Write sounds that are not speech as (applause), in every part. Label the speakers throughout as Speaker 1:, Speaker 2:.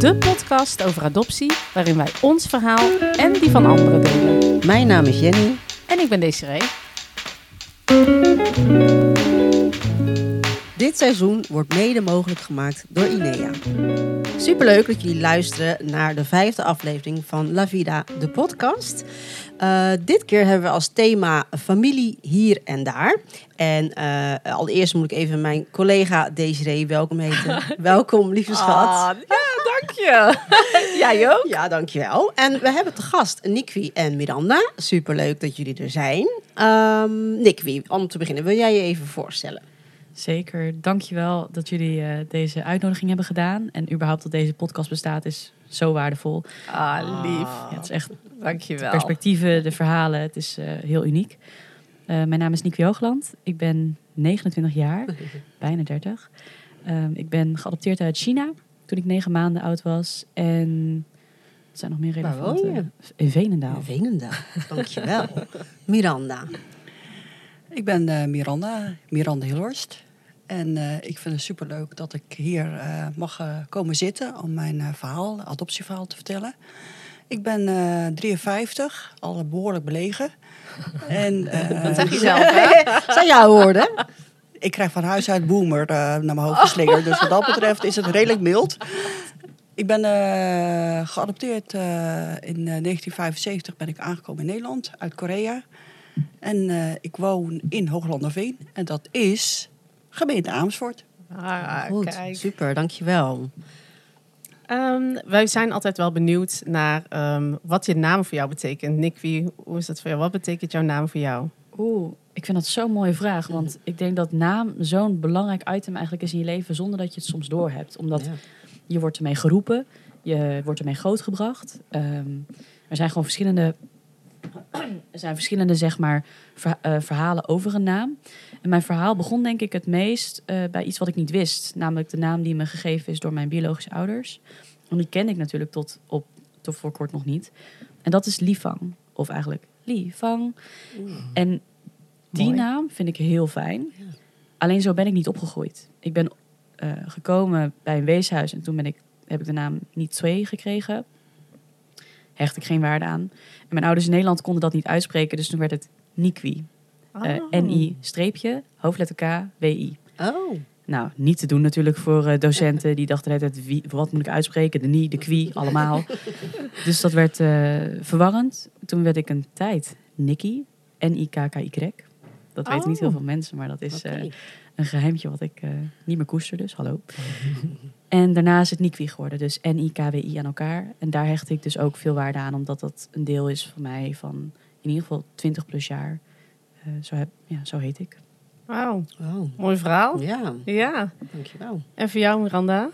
Speaker 1: De podcast over adoptie, waarin wij ons verhaal en die van anderen delen.
Speaker 2: Mijn naam is Jenny.
Speaker 1: En ik ben Desiree.
Speaker 2: Dit seizoen wordt mede mogelijk gemaakt door INEA. Superleuk dat jullie luisteren naar de vijfde aflevering van La Vida, de podcast. Uh, dit keer hebben we als thema familie hier en daar. En uh, allereerst moet ik even mijn collega Desiree welkom heten. (laughs) welkom, lieve schat. Ah,
Speaker 1: ja, dank je. (laughs) Jij ook?
Speaker 2: Ja, dankjewel. En we hebben te gast Nikwi en Miranda. Superleuk dat jullie er zijn. Um, Nikwi, om te beginnen, wil jij je even voorstellen?
Speaker 3: Zeker. Dankjewel dat jullie uh, deze uitnodiging hebben gedaan. En überhaupt dat deze podcast bestaat is zo waardevol.
Speaker 1: Ah, lief.
Speaker 3: Ja, het is echt
Speaker 1: Dankjewel.
Speaker 3: De perspectieven, de verhalen, het is uh, heel uniek. Uh, mijn naam is Nieke Hoogland. Ik ben 29 jaar, (laughs) bijna 30. Um, ik ben geadopteerd uit China toen ik negen maanden oud was. En zijn nog meer relevante?
Speaker 2: Waar woon je?
Speaker 3: In Venendaal.
Speaker 2: In Venendaal, dankjewel. (laughs) Miranda.
Speaker 4: Ik ben uh, Miranda, Miranda Hilhorst. En uh, ik vind het superleuk dat ik hier uh, mag komen zitten om mijn verhaal, adoptieverhaal te vertellen. Ik ben 53, al behoorlijk belegen. (laughs)
Speaker 1: en, dat zeg je zelf, hè? (laughs)
Speaker 2: Zijn jouw woorden?
Speaker 4: Ik krijg van huis uit boomer naar mijn hoofd geslingerd. Dus wat dat betreft is het redelijk mild. Ik ben uh, geadopteerd uh, in 1975 ben ik aangekomen in Nederland uit Korea. En uh, ik woon in Hooglanderveen. En dat is gemeente Amersfoort.
Speaker 2: Ah, Goed, kijk. super, dankjewel.
Speaker 1: Um, wij zijn altijd wel benieuwd naar um, wat je naam voor jou betekent. Nick, wie, hoe is dat voor jou? Wat betekent jouw naam voor jou?
Speaker 3: Oeh, ik vind dat zo'n mooie vraag. Want ik denk dat naam zo'n belangrijk item eigenlijk is in je leven... zonder dat je het soms doorhebt. Omdat ja. je wordt ermee geroepen, je wordt ermee grootgebracht. Um, er zijn gewoon verschillende... Er zijn verschillende, zeg maar, ver, uh, verhalen over een naam. En mijn verhaal begon denk ik het meest uh, bij iets wat ik niet wist. Namelijk de naam die me gegeven is door mijn biologische ouders. En die ken ik natuurlijk tot, op, tot voor kort nog niet. En dat is Lifang. Of eigenlijk Lifang. Mm. En die Mooi. naam vind ik heel fijn. Ja. Alleen zo ben ik niet opgegroeid. Ik ben uh, gekomen bij een weeshuis en toen ben ik, heb ik de naam niet twee gekregen. Hecht ik geen waarde aan. En mijn ouders in Nederland konden dat niet uitspreken, dus toen werd het Nikwi. Oh. Uh, N-I streepje, hoofdletter K, W-I.
Speaker 2: Oh.
Speaker 3: Nou, niet te doen natuurlijk voor uh, docenten die dachten altijd, wie, wat moet ik uitspreken? De ni, de kwi, allemaal. (laughs) dus dat werd verwarrend. Toen werd ik een tijd Nikki, N-I-K-K-Y. Dat oh. weten niet heel veel mensen, maar dat is okay. uh, een geheimtje wat ik niet meer koester, dus hallo. (laughs) en daarna is het Nikwi geworden, dus N-I-K-W-I aan elkaar. En daar hecht ik dus ook veel waarde aan, omdat dat een deel is van mij van in ieder geval 20 plus jaar. zo, heb, ja, zo heet ik.
Speaker 1: Wauw, wow. mooi verhaal.
Speaker 2: Ja.
Speaker 1: ja,
Speaker 2: dankjewel.
Speaker 1: En voor jou, Miranda?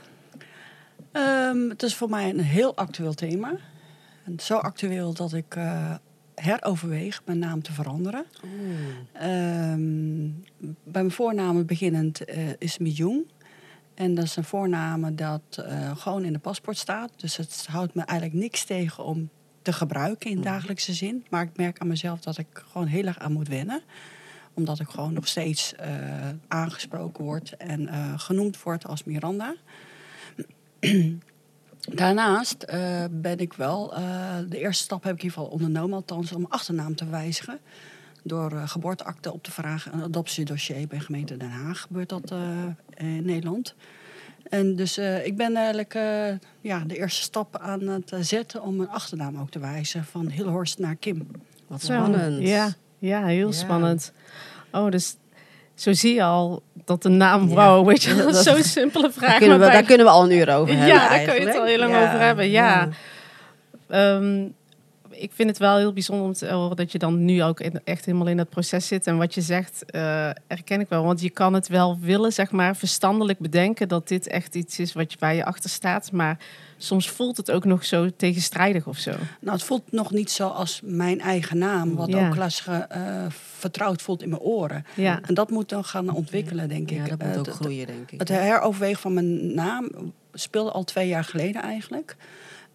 Speaker 4: Um, het is voor mij een heel actueel thema. En zo actueel dat ik uh, heroverweeg mijn naam te veranderen. Um, bij mijn voornaam beginnend uh, is Mijung. En dat is een voorname dat uh, gewoon in de paspoort staat. Dus het houdt me eigenlijk niks tegen om te gebruiken in dagelijkse zin. Maar ik merk aan mezelf dat ik gewoon heel erg aan moet wennen omdat ik gewoon nog steeds uh, aangesproken word en genoemd word als Miranda. Daarnaast uh, ben ik wel, de eerste stap heb ik in ieder geval ondernomen, althans om achternaam te wijzigen. Door geboorteakte op te vragen, een adoptiedossier bij gemeente Den Haag gebeurt dat in Nederland. En dus ik ben eigenlijk ja, de eerste stap aan het zetten om mijn achternaam ook te wijzen. Van Hilhorst naar Kim.
Speaker 2: Wat spannend.
Speaker 1: Ja. Ja, heel ja. spannend. Oh, dus zo zie je al dat de naam wow, weet je, dat is zo'n simpele (laughs) vraag.
Speaker 2: Daar kunnen, we, bij... daar kunnen we al een uur over hebben.
Speaker 1: Ja, daar kun je het al heel lang over hebben. Ja. Um, ik vind het wel heel bijzonder om te horen dat je dan nu ook in, echt helemaal in het proces zit. En wat je zegt, uh, herken ik wel. Want je kan het wel willen, zeg maar, verstandelijk bedenken dat dit echt iets is wat je bij je achter staat. Maar soms voelt het ook nog zo tegenstrijdig of zo.
Speaker 4: Nou, het voelt nog niet zo als mijn eigen naam, wat ja. ook lastig uh, vertrouwd voelt in mijn oren.
Speaker 1: Ja.
Speaker 4: En dat moet dan gaan ontwikkelen, denk ik.
Speaker 2: Ja, dat moet ook uh, groeien, denk ik.
Speaker 4: Het heroverwegen van mijn naam speelde al twee jaar geleden eigenlijk.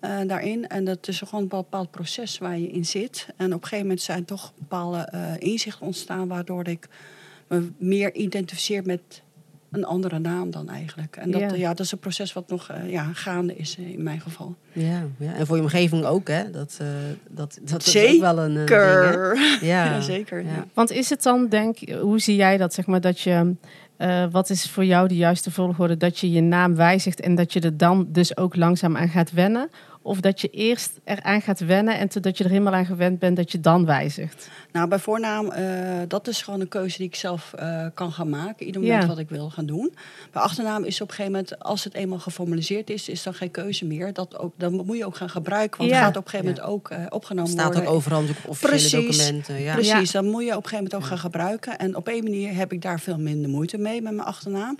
Speaker 4: Uh, daarin. En dat is gewoon een bepaald proces waar je in zit. En op een gegeven moment zijn toch bepaalde uh, inzichten ontstaan... waardoor ik me meer identificeer met een andere naam dan eigenlijk. En dat, ja. dat is een proces wat nog ja, gaande is in mijn geval.
Speaker 2: Ja, ja, en voor je omgeving ook, hè? Dat, dat, dat
Speaker 4: zeker. is ook wel een ding, (laughs) Ja. zeker. Ja.
Speaker 1: Want is het dan, denk hoe zie jij dat, zeg maar, dat je... wat is voor jou de juiste volgorde? Dat je je naam wijzigt en dat je er dan dus ook langzaam aan gaat wennen? Of dat je eerst eraan gaat wennen en totdat je er helemaal aan gewend bent, dat je dan wijzigt?
Speaker 4: Nou, bij voornaam, uh, dat is gewoon een keuze die ik zelf uh, kan gaan maken. Ieder moment wat ik wil gaan doen. Bij achternaam is op een gegeven moment, als het eenmaal geformaliseerd is, is dan geen keuze meer. Dat ook, dan moet je ook gaan gebruiken, want ja. het gaat op een gegeven moment ook uh, opgenomen
Speaker 2: Staat
Speaker 4: worden.
Speaker 2: Staat ook overal op officiële documenten. Ja.
Speaker 4: Precies, dan moet je op een gegeven moment ook gaan gebruiken. En op één manier heb ik daar veel minder moeite mee met mijn achternaam.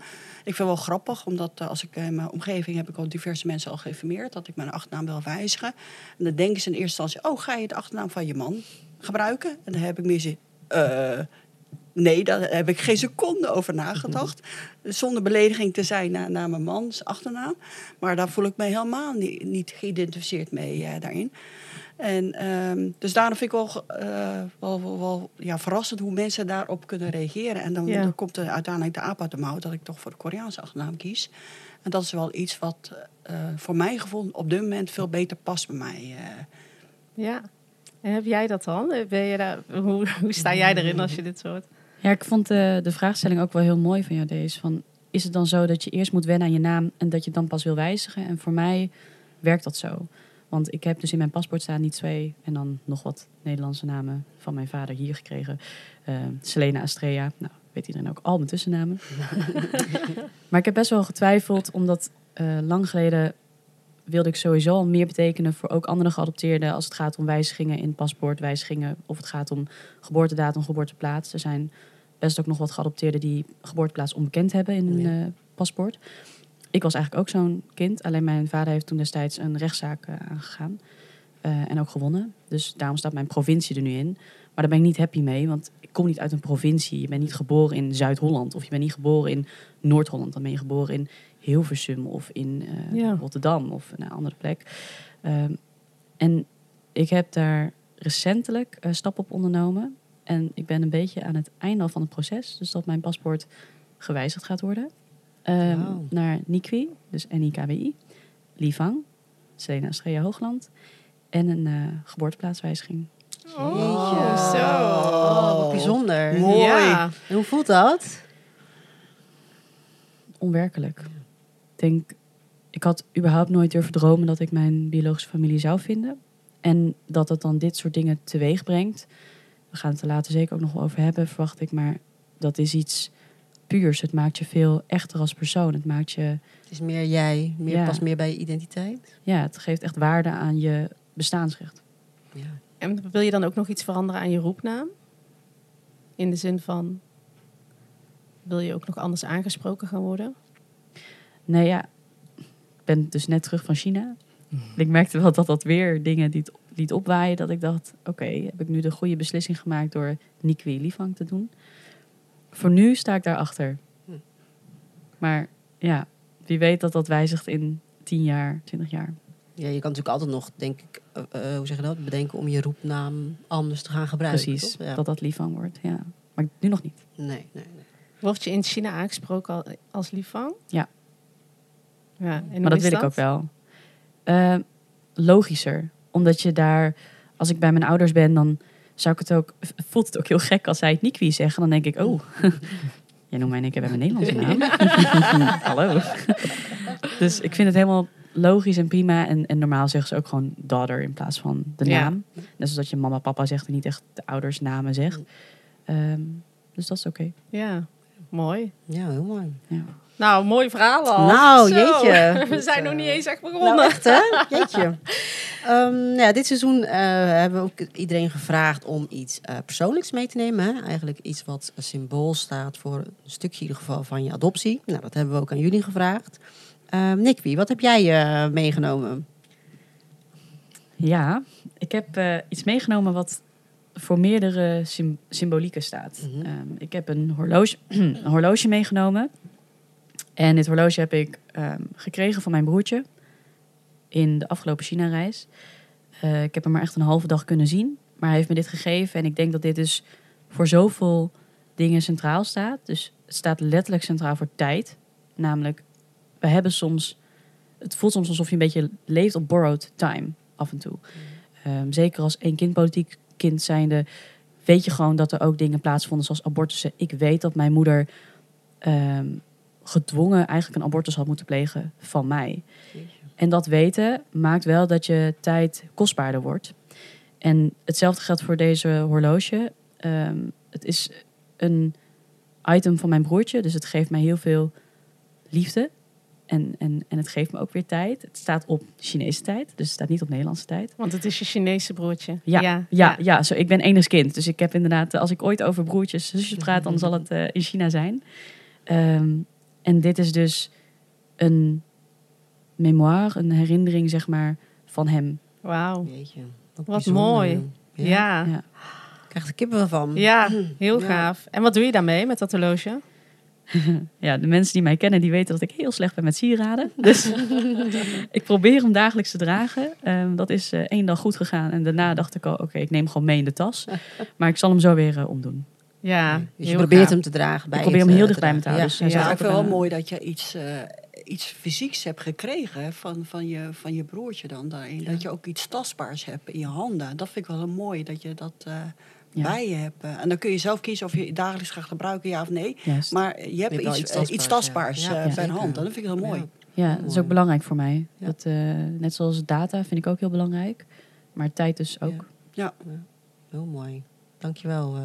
Speaker 4: Ik vind het wel grappig, omdat uh, als ik in mijn omgeving heb ik al diverse mensen al geïnformeerd dat ik mijn achternaam wil wijzigen. En dan denken ze in eerste instantie, oh, ga je de achternaam van je man gebruiken? En dan heb ik meer zin, uh, nee, daar heb ik geen seconde over nagedacht. Zonder belediging te zijn naar, mijn mans achternaam. Maar daar voel ik me helemaal niet, niet geïdentificeerd mee daarin. En um, dus daarom vind ik wel, uh, wel, wel, wel, ja, verrassend hoe mensen daarop kunnen reageren. En dan, ja. dan komt er uiteindelijk de aap uit de mouw dat ik toch voor de Koreaanse achternaam kies. En dat is wel iets wat uh, voor mijn gevoel op dit moment veel beter past bij mij. Uh.
Speaker 1: Ja, en heb jij dat dan? Ben je daar, hoe, hoe sta jij erin als je dit soort...
Speaker 3: Ja, ik vond de, de vraagstelling ook wel heel mooi van jou, deze. Van, is het dan zo dat je eerst moet wennen aan je naam en dat je dan pas wil wijzigen? En voor mij werkt dat zo. Want ik heb dus in mijn paspoort staan niet twee en dan nog wat Nederlandse namen van mijn vader hier gekregen. Uh, Selena Astrea. Nou, weet iedereen ook al mijn tussennamen. (laughs) maar ik heb best wel getwijfeld, omdat uh, lang geleden wilde ik sowieso al meer betekenen voor ook andere geadopteerden als het gaat om wijzigingen in paspoortwijzigingen of het gaat om geboortedatum, geboorteplaats. Er zijn best ook nog wat geadopteerden die geboorteplaats onbekend hebben in hun uh, paspoort ik was eigenlijk ook zo'n kind. Alleen mijn vader heeft toen destijds een rechtszaak uh, aangegaan. Uh, en ook gewonnen. Dus daarom staat mijn provincie er nu in. Maar daar ben ik niet happy mee, want ik kom niet uit een provincie. Je bent niet geboren in Zuid-Holland of je bent niet geboren in Noord-Holland. Dan ben je geboren in Hilversum of in ja. Rotterdam of een andere plek. Um, en ik heb daar recentelijk uh, stappen op ondernomen. En ik ben een beetje aan het einde van het proces. Dus dat mijn paspoort gewijzigd gaat worden. Um, Naar Nikwi, dus N-I-K-W-I. Livang, Selena Astrea Hoogland. En een uh, geboorteplaatswijziging.
Speaker 2: Oh, zo. Oh, bijzonder. Mooi. Ja. En hoe voelt dat?
Speaker 3: Onwerkelijk. Ik denk, ik had überhaupt nooit durven dromen dat ik mijn biologische familie zou vinden. En dat het dan dit soort dingen teweeg brengt. We gaan het er later zeker ook nog wel over hebben, verwacht ik. Maar dat is iets puurs. Het maakt je veel echter als persoon. Het maakt je.
Speaker 2: Het is meer jij, meer, ja. pas meer bij je identiteit.
Speaker 3: Ja, het geeft echt waarde aan je bestaansrecht.
Speaker 1: Ja. En wil je dan ook nog iets veranderen aan je roepnaam? In de zin van, wil je ook nog anders aangesproken gaan worden?
Speaker 3: Nee, ja. Ik ben dus net terug van China. Ik merkte wel dat dat weer dingen liet, liet opwaaien. Dat ik dacht, oké, heb ik nu de goede beslissing gemaakt door Nikwi Livang te doen? Voor nu sta ik daarachter. Hm. Maar ja, wie weet dat dat wijzigt in 10 jaar, 20 jaar.
Speaker 2: Ja, je kan natuurlijk altijd nog, denk ik, uh, uh, hoe zeg je dat, bedenken om je roepnaam anders te gaan gebruiken.
Speaker 3: Precies, dat dat Livang wordt, ja. Maar nu nog niet.
Speaker 2: Nee, nee, nee.
Speaker 1: Word je in China aangesproken als Livang?
Speaker 3: Ja.
Speaker 1: ja
Speaker 3: en maar dat wil ik ook wel. Uh, logischer, omdat je daar, als ik bij mijn ouders ben, dan zou ik het ook, voelt het ook heel gek als zij het Nikwi zeggen. Dan denk ik, oh, (laughs) jij noemt mij in één keer bij mijn Nederlandse naam. (laughs) Hallo. dus ik vind het helemaal logisch en prima. En, en normaal zeggen ze ook gewoon daughter in plaats van de naam. Net zoals dat je mama, papa zegt en niet echt de ouders namen zegt. Um, dus dat is oké.
Speaker 1: Ja, mooi.
Speaker 2: Ja, heel mooi. Ja.
Speaker 1: Nou, mooi verhaal al.
Speaker 2: Nou, Zo. jeetje. (laughs)
Speaker 1: We zijn nog niet eens echt begonnen.
Speaker 2: Nou, echt, hè? (laughs) Jeetje. Um, ja, dit seizoen uh, hebben we ook iedereen gevraagd om iets uh, persoonlijks mee te nemen. Hè? Eigenlijk iets wat een symbool staat voor een stukje in ieder geval van je adoptie. Nou, dat hebben we ook aan jullie gevraagd. Uh, Nicky, wat heb jij uh, meegenomen?
Speaker 3: Ja, ik heb iets meegenomen wat voor meerdere sym symbolieken staat. Mm -hmm. um, ik heb een horloge, (clears throat) een horloge meegenomen. En dit horloge heb ik um, gekregen van mijn broertje in de afgelopen China-reis. Uh, ik heb hem maar echt een halve dag kunnen zien. Maar hij heeft me dit gegeven. En ik denk dat dit dus voor zoveel dingen centraal staat. Dus het staat letterlijk centraal voor tijd. Namelijk, we hebben soms, het voelt soms alsof je een beetje leeft op borrowed time af en toe. Ehm, zeker als één kindpolitiek kind zijnde, weet je gewoon dat er ook dingen plaatsvonden zoals abortussen. Ik weet dat mijn moeder ehm, gedwongen eigenlijk een abortus had moeten plegen van mij. En dat weten maakt wel dat je tijd kostbaarder wordt. En hetzelfde geldt voor deze horloge. Ehm, het is een item van mijn broertje, dus het geeft mij heel veel liefde. En, en, en het geeft me ook weer tijd. Het staat op Chinese tijd, dus het staat niet op Nederlandse tijd.
Speaker 1: Want het is je Chinese broertje.
Speaker 3: Ja, ja, ja, ja. zo, ik ben enigszins kind. Dus ik heb inderdaad, als ik ooit over broertjes, zusjes praat, dan zal het uh, in China zijn. Ehm, en dit is dus een memoire, een herinnering, zeg maar, van hem.
Speaker 1: Wauw. Wat mooi. Ja. ja.
Speaker 2: Krijg er kippen van.
Speaker 1: Ja, heel gaaf. En wat doe je daarmee met dat horloge? (laughs)
Speaker 3: ja, de mensen die mij kennen, die weten dat ik heel slecht ben met sieraden. (laughs) Dus (laughs) ik probeer hem dagelijks te dragen. Um, dat is uh, één dag goed gegaan. En daarna dacht ik al, oké, ik neem gewoon mee in de tas. Maar ik zal hem zo weer uh, omdoen.
Speaker 1: Ja,
Speaker 2: dus je probeert hem te dragen bij
Speaker 3: Ik probeer hem heel dicht bij me te houden.
Speaker 4: Ja. Dus ja. ik vind het wel mooi dat je iets, uh, iets fysieks hebt gekregen van, van, je, van je broertje dan daarin. Dat je ook iets tastbaars hebt in je handen. Dat vind ik wel mooi dat je dat bij je hebt. En dan kun je zelf kiezen of je het dagelijks gaat gebruiken, ja of nee. Maar je hebt iets, iets, tastbaars, iets tastbaars uh, bij de hand. En dat vind ik heel mooi.
Speaker 3: Ja, dat is ook belangrijk voor mij. Dat, uh, net zoals data vind ik ook heel belangrijk. Maar tijd dus ook.
Speaker 2: Ja. Heel mooi. Dankjewel, uh,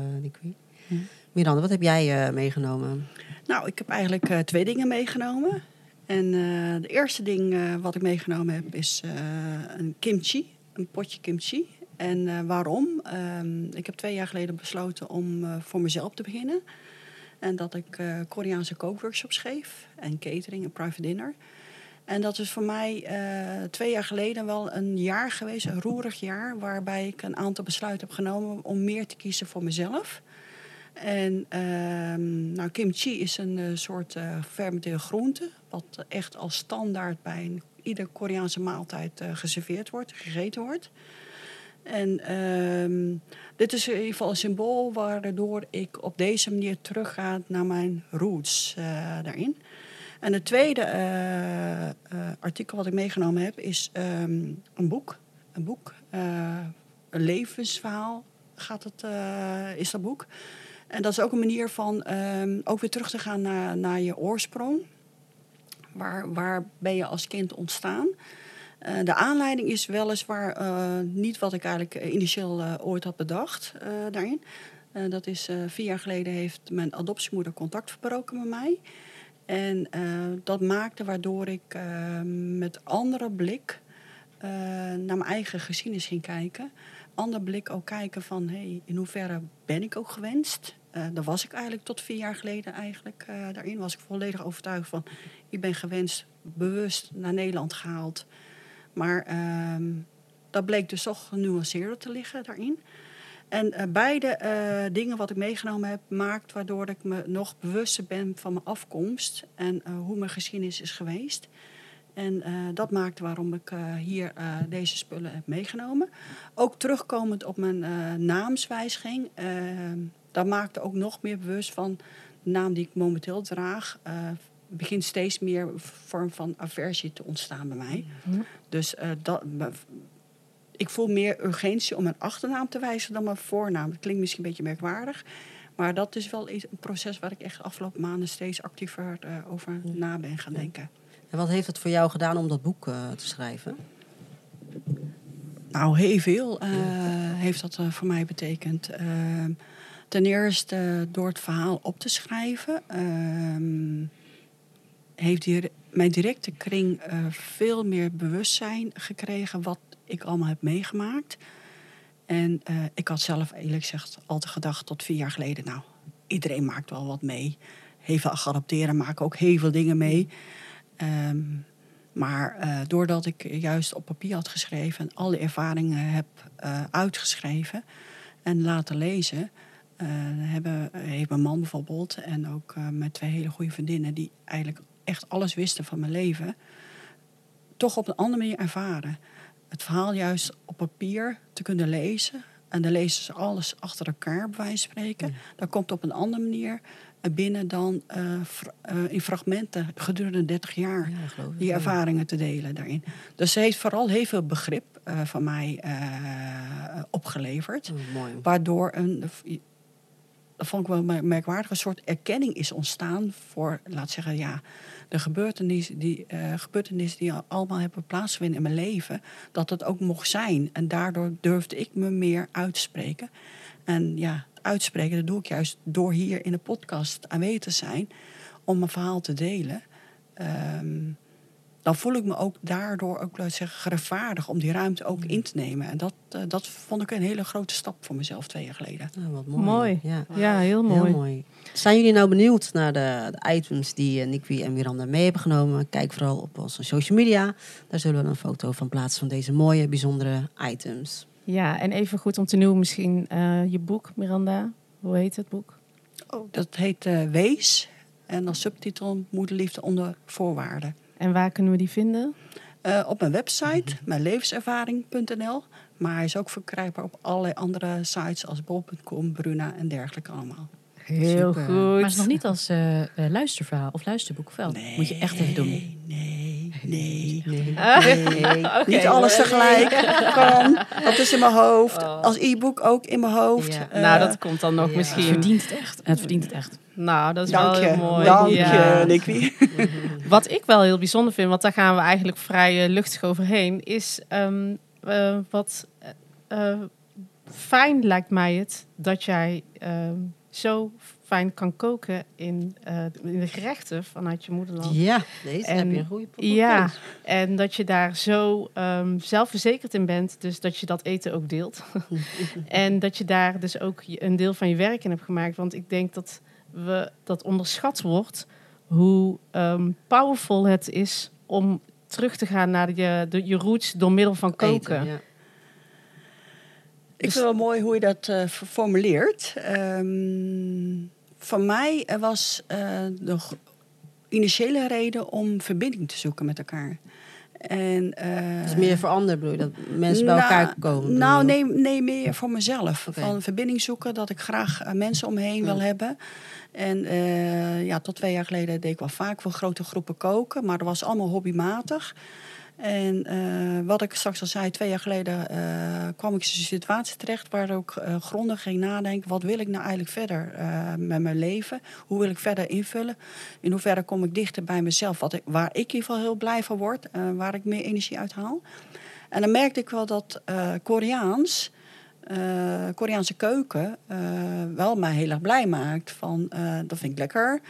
Speaker 2: Miranda, wat heb jij uh, meegenomen?
Speaker 4: Nou, ik heb eigenlijk uh, twee dingen meegenomen. En uh, de eerste ding wat ik meegenomen heb is een kimchi, een potje kimchi. En waarom? Um, ik heb twee jaar geleden besloten om voor mezelf te beginnen. En dat ik Koreaanse kookworkshops schreef en catering en private dinner. En dat is voor mij twee jaar geleden wel een jaar geweest, een roerig jaar, waarbij ik een aantal besluiten heb genomen om meer te kiezen voor mezelf. En uh, nou, kimchi is een uh, soort uh, fermenteerde groente, wat echt als standaard bij een, iedere Koreaanse maaltijd uh, geserveerd wordt, gegeten wordt. En uh, dit is in ieder geval een symbool waardoor ik op deze manier terugga naar mijn roots daarin. En het tweede artikel wat ik meegenomen heb is um, een boek. Een boek, een levensverhaal gaat het, is dat boek. En dat is ook een manier van um, ook weer terug te gaan naar, naar je oorsprong. Waar, waar ben je als kind ontstaan? Uh, de aanleiding is weliswaar uh, niet wat ik eigenlijk initieel uh, ooit had bedacht daarin. dat is vier jaar geleden heeft mijn adoptiemoeder contact verbroken met mij. En dat maakte waardoor ik met andere blik naar mijn eigen geschiedenis ging kijken ander blik ook kijken van hey, in hoeverre ben ik ook gewenst. Uh, daar was ik eigenlijk tot vier jaar geleden eigenlijk uh, daarin. Was ik volledig overtuigd van ik ben gewenst, bewust naar Nederland gehaald. Maar uh, dat bleek dus toch genuanceerder te liggen daarin. En uh, beide dingen wat ik meegenomen heb, maakt waardoor ik me nog bewuster ben van mijn afkomst en hoe mijn geschiedenis is geweest. En uh, dat maakt waarom ik uh, hier uh, deze spullen heb meegenomen. Ook terugkomend op mijn naamswijziging. dat maakte ook nog meer bewust van de naam die ik momenteel draag. begint steeds meer vorm van aversie te ontstaan bij mij. Mm Dus dat, ik voel meer urgentie om mijn achternaam te wijzigen dan mijn voornaam. Dat klinkt misschien een beetje merkwaardig. Maar dat is wel een proces waar ik echt de afgelopen maanden steeds actiever over na ben gaan denken.
Speaker 2: En wat heeft het voor jou gedaan om dat boek uh, te schrijven?
Speaker 4: Nou, heel veel uh, heeft dat uh, voor mij betekend. Ehm, ten eerste door het verhaal op te schrijven, ehm, heeft die, mijn directe kring veel meer bewustzijn gekregen wat ik allemaal heb meegemaakt. En ik had zelf eerlijk gezegd altijd gedacht tot vier jaar geleden, nou, iedereen maakt wel wat mee. Heel veel geadopteren maken ook heel veel dingen mee. Um, maar uh, doordat ik juist op papier had geschreven en alle ervaringen heb uh, uitgeschreven en laten lezen, uh, hebben, heeft mijn man bijvoorbeeld en ook mijn twee hele goede vriendinnen, die eigenlijk echt alles wisten van mijn leven, toch op een andere manier ervaren. Het verhaal juist op papier te kunnen lezen, En dan lezen ze alles achter elkaar, bij wijze van spreken. Dan komt op een andere manier binnen dan in fragmenten gedurende 30 jaar die ervaringen te delen daarin. Dus ze heeft vooral heel veel begrip van mij opgeleverd. Oh, mooi. Waardoor een dat vond ik wel een merkwaardige soort erkenning is ontstaan voor, laat zeggen, ja, de gebeurtenissen die, gebeurtenissen die allemaal hebben plaatsgevonden in mijn leven, dat het ook mocht zijn. En daardoor durfde ik me meer uitspreken. En ja, uitspreken, dat doe ik juist door hier in de podcast aanwezig te zijn, om mijn verhaal te delen. Um, dan voel ik me ook daardoor ook laat zeggen, gerechtvaardigd om die ruimte ook in te nemen. En dat, uh, dat vond ik een hele grote stap voor mezelf twee jaar geleden.
Speaker 1: Ja, wat mooi. mooi. Ja. ja, heel mooi. heel mooi.
Speaker 2: Zijn jullie nou benieuwd naar de, de items die uh, Nikki en Miranda mee hebben genomen? Kijk vooral op onze social media. Daar zullen we een foto van plaatsen van deze mooie, bijzondere items.
Speaker 1: Ja, en even goed om te noemen misschien uh, je boek, Miranda. Hoe heet het boek?
Speaker 4: Oh, dat heet Wees. En als subtitel Moederliefde onder voorwaarden.
Speaker 1: En waar kunnen we die vinden?
Speaker 4: Uh, op mijn website, mijnlevenservaring.nl. Maar hij is ook verkrijgbaar op allerlei andere sites als bol.com, Bruna en dergelijke allemaal.
Speaker 1: Heel Super. goed.
Speaker 3: Maar het is nog niet als uh, luisterverhaal of luisterboek wel? Nee, Moet je echt even doen.
Speaker 4: Nee, nee, nee. (laughs) nee. okay, niet alles tegelijk kan. Dat is in mijn hoofd. Oh. Als e-book ook in mijn hoofd. Ja.
Speaker 1: Uh, nou, dat komt dan nog ja. misschien.
Speaker 3: Het verdient het echt. Het verdient het echt.
Speaker 1: Nou, dat is Dank wel heel mooi.
Speaker 4: Dank ja. je, (laughs)
Speaker 1: Wat ik wel heel bijzonder vind, want daar gaan we eigenlijk vrij uh, luchtig overheen, is um, uh, wat uh, fijn lijkt mij het dat jij ehm, zo fijn kan koken in, in de gerechten vanuit je moederland.
Speaker 2: Ja, deze en, heb je een goede
Speaker 1: Ja, en dat je daar zo um, zelfverzekerd in bent, dus dat je dat eten ook deelt. (laughs) en dat je daar dus ook een deel van je werk in hebt gemaakt. Want ik denk dat we, dat onderschat wordt hoe um, powerful het is om terug te gaan naar je, de, je roots door middel van koken. ja.
Speaker 4: Ik vind het wel mooi hoe je dat uh, formuleert. Um, voor mij was uh, de initiële reden om verbinding te zoeken met elkaar. En, uh,
Speaker 2: is meer voor anderen, bedoel je? Dat mensen bij elkaar nou, komen?
Speaker 4: Nou, nee, nee, meer voor mezelf. Van verbinding zoeken, dat ik graag mensen omheen wil hebben. En uh, ja, tot twee jaar geleden deed ik wel vaak voor grote groepen koken. Maar dat was allemaal hobbymatig. En uh, wat ik straks al zei, twee jaar geleden uh, kwam ik in een situatie terecht waar ik uh, grondig ging nadenken. Wat wil ik nou eigenlijk verder met mijn leven? Hoe wil ik verder invullen? In hoeverre kom ik dichter bij mezelf? Wat ik, waar ik in ieder geval heel blij van word, waar ik meer energie uit haal. En dan merkte ik wel dat Koreaans, Koreaanse keuken, wel mij heel erg blij maakt. Van, dat vind ik lekker.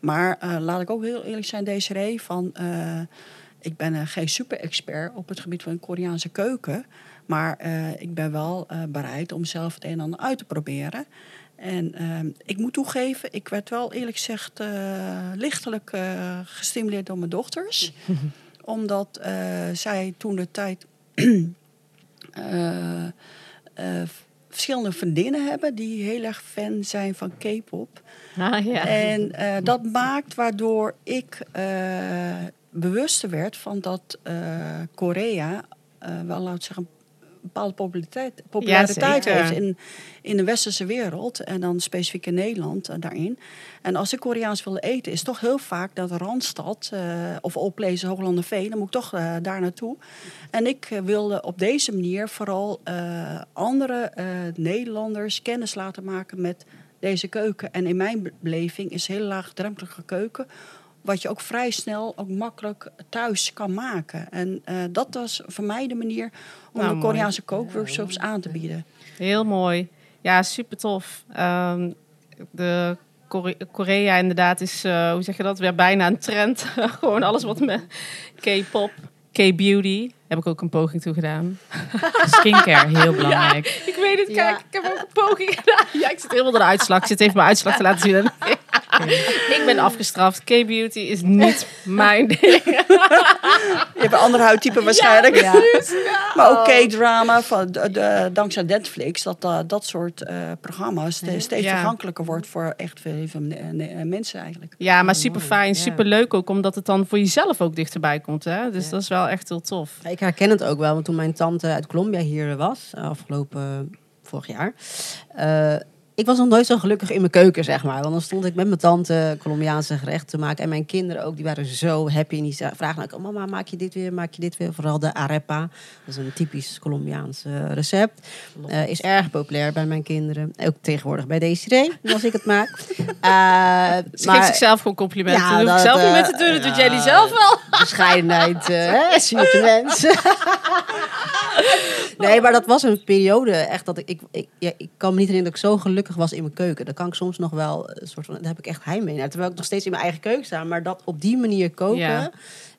Speaker 4: Maar laat ik ook heel eerlijk zijn, Desiree, van ik ben uh, geen super-expert op het gebied van Koreaanse keuken. Maar uh, ik ben wel uh, bereid om zelf het een en ander uit te proberen. En ik moet toegeven, ik werd wel eerlijk gezegd lichtelijk gestimuleerd door mijn dochters. (laughs) omdat zij toen de tijd (clears throat) verschillende vriendinnen hebben die heel erg fan zijn van K-pop. Ah, ja. En dat maakt waardoor ik bewuster werd van dat uh, Korea uh, wel, laat zeggen, een bepaalde populariteit, populariteit heeft in, in de westerse wereld. En dan specifiek in Nederland uh, daarin. En als ik Koreaans wilde eten, is toch heel vaak dat Randstad of Oplezen Hooglanderveen, dan moet ik toch daar naartoe. En ik wilde op deze manier vooral andere Nederlanders kennis laten maken met deze keuken. En in mijn beleving is hele laagdrempelige keuken wat je ook vrij snel, ook makkelijk thuis kan maken. En uh, dat was voor mij de manier om nou, de Koreaanse kookworkshops aan te bieden.
Speaker 1: Heel mooi. Ja, super tof. Um, de Korea inderdaad is, uh, hoe zeg je dat, weer bijna een trend. (laughs) Gewoon alles wat met K-pop, K-beauty. Heb ik ook een poging toe gedaan. (laughs)
Speaker 3: Skincare, heel belangrijk.
Speaker 1: Ja, ik weet het, kijk, ik heb ook een poging gedaan. Ja, ik zit helemaal door de uitslag. Ik zit even mijn uitslag te laten zien. (laughs) ik ben afgestraft. K-beauty is niet mijn (laughs) ding.
Speaker 4: Je hebt een andere huidtype waarschijnlijk. Ja, Maar ook K-drama, van, de, dankzij Netflix, dat uh, dat soort uh, programma's steeds toegankelijker wordt voor echt veel, veel mensen eigenlijk.
Speaker 1: Ja, maar super fijn, super leuk ook, omdat het dan voor jezelf ook dichterbij komt. Hè? Dus dat is wel echt heel tof.
Speaker 2: Ik herken het ook wel, want toen mijn tante uit Colombia hier was, afgelopen vorig jaar. Ik was nog nooit zo gelukkig in mijn keuken, zeg maar. Want dan stond ik met mijn tante Colombiaanse gerechten te maken. En mijn kinderen ook, die waren zo happy. En die vragen ook, mama, maak je dit weer, maak je dit weer? Vooral de arepa. Dat is een typisch Colombiaans recept. Uh, is erg populair bij mijn kinderen. Ook tegenwoordig bij Desiree, als ik het maak. Uh, (laughs)
Speaker 1: Ze maar, geeft zichzelf gewoon complimenten. Ja, dat, ik zelf niet meer te doen, dat doet jij die zelf wel. (laughs)
Speaker 2: Bescheidenheid, (laughs) mensen. nee, maar dat was een periode echt dat ik... Ik, ik, ja, ik kan me niet herinneren dat ik zo gelukkig was in mijn keuken. Dan kan ik soms nog wel een soort van... Daar heb ik echt heimwee naar. Terwijl ik nog steeds in mijn eigen keuken sta. Maar dat op die manier koken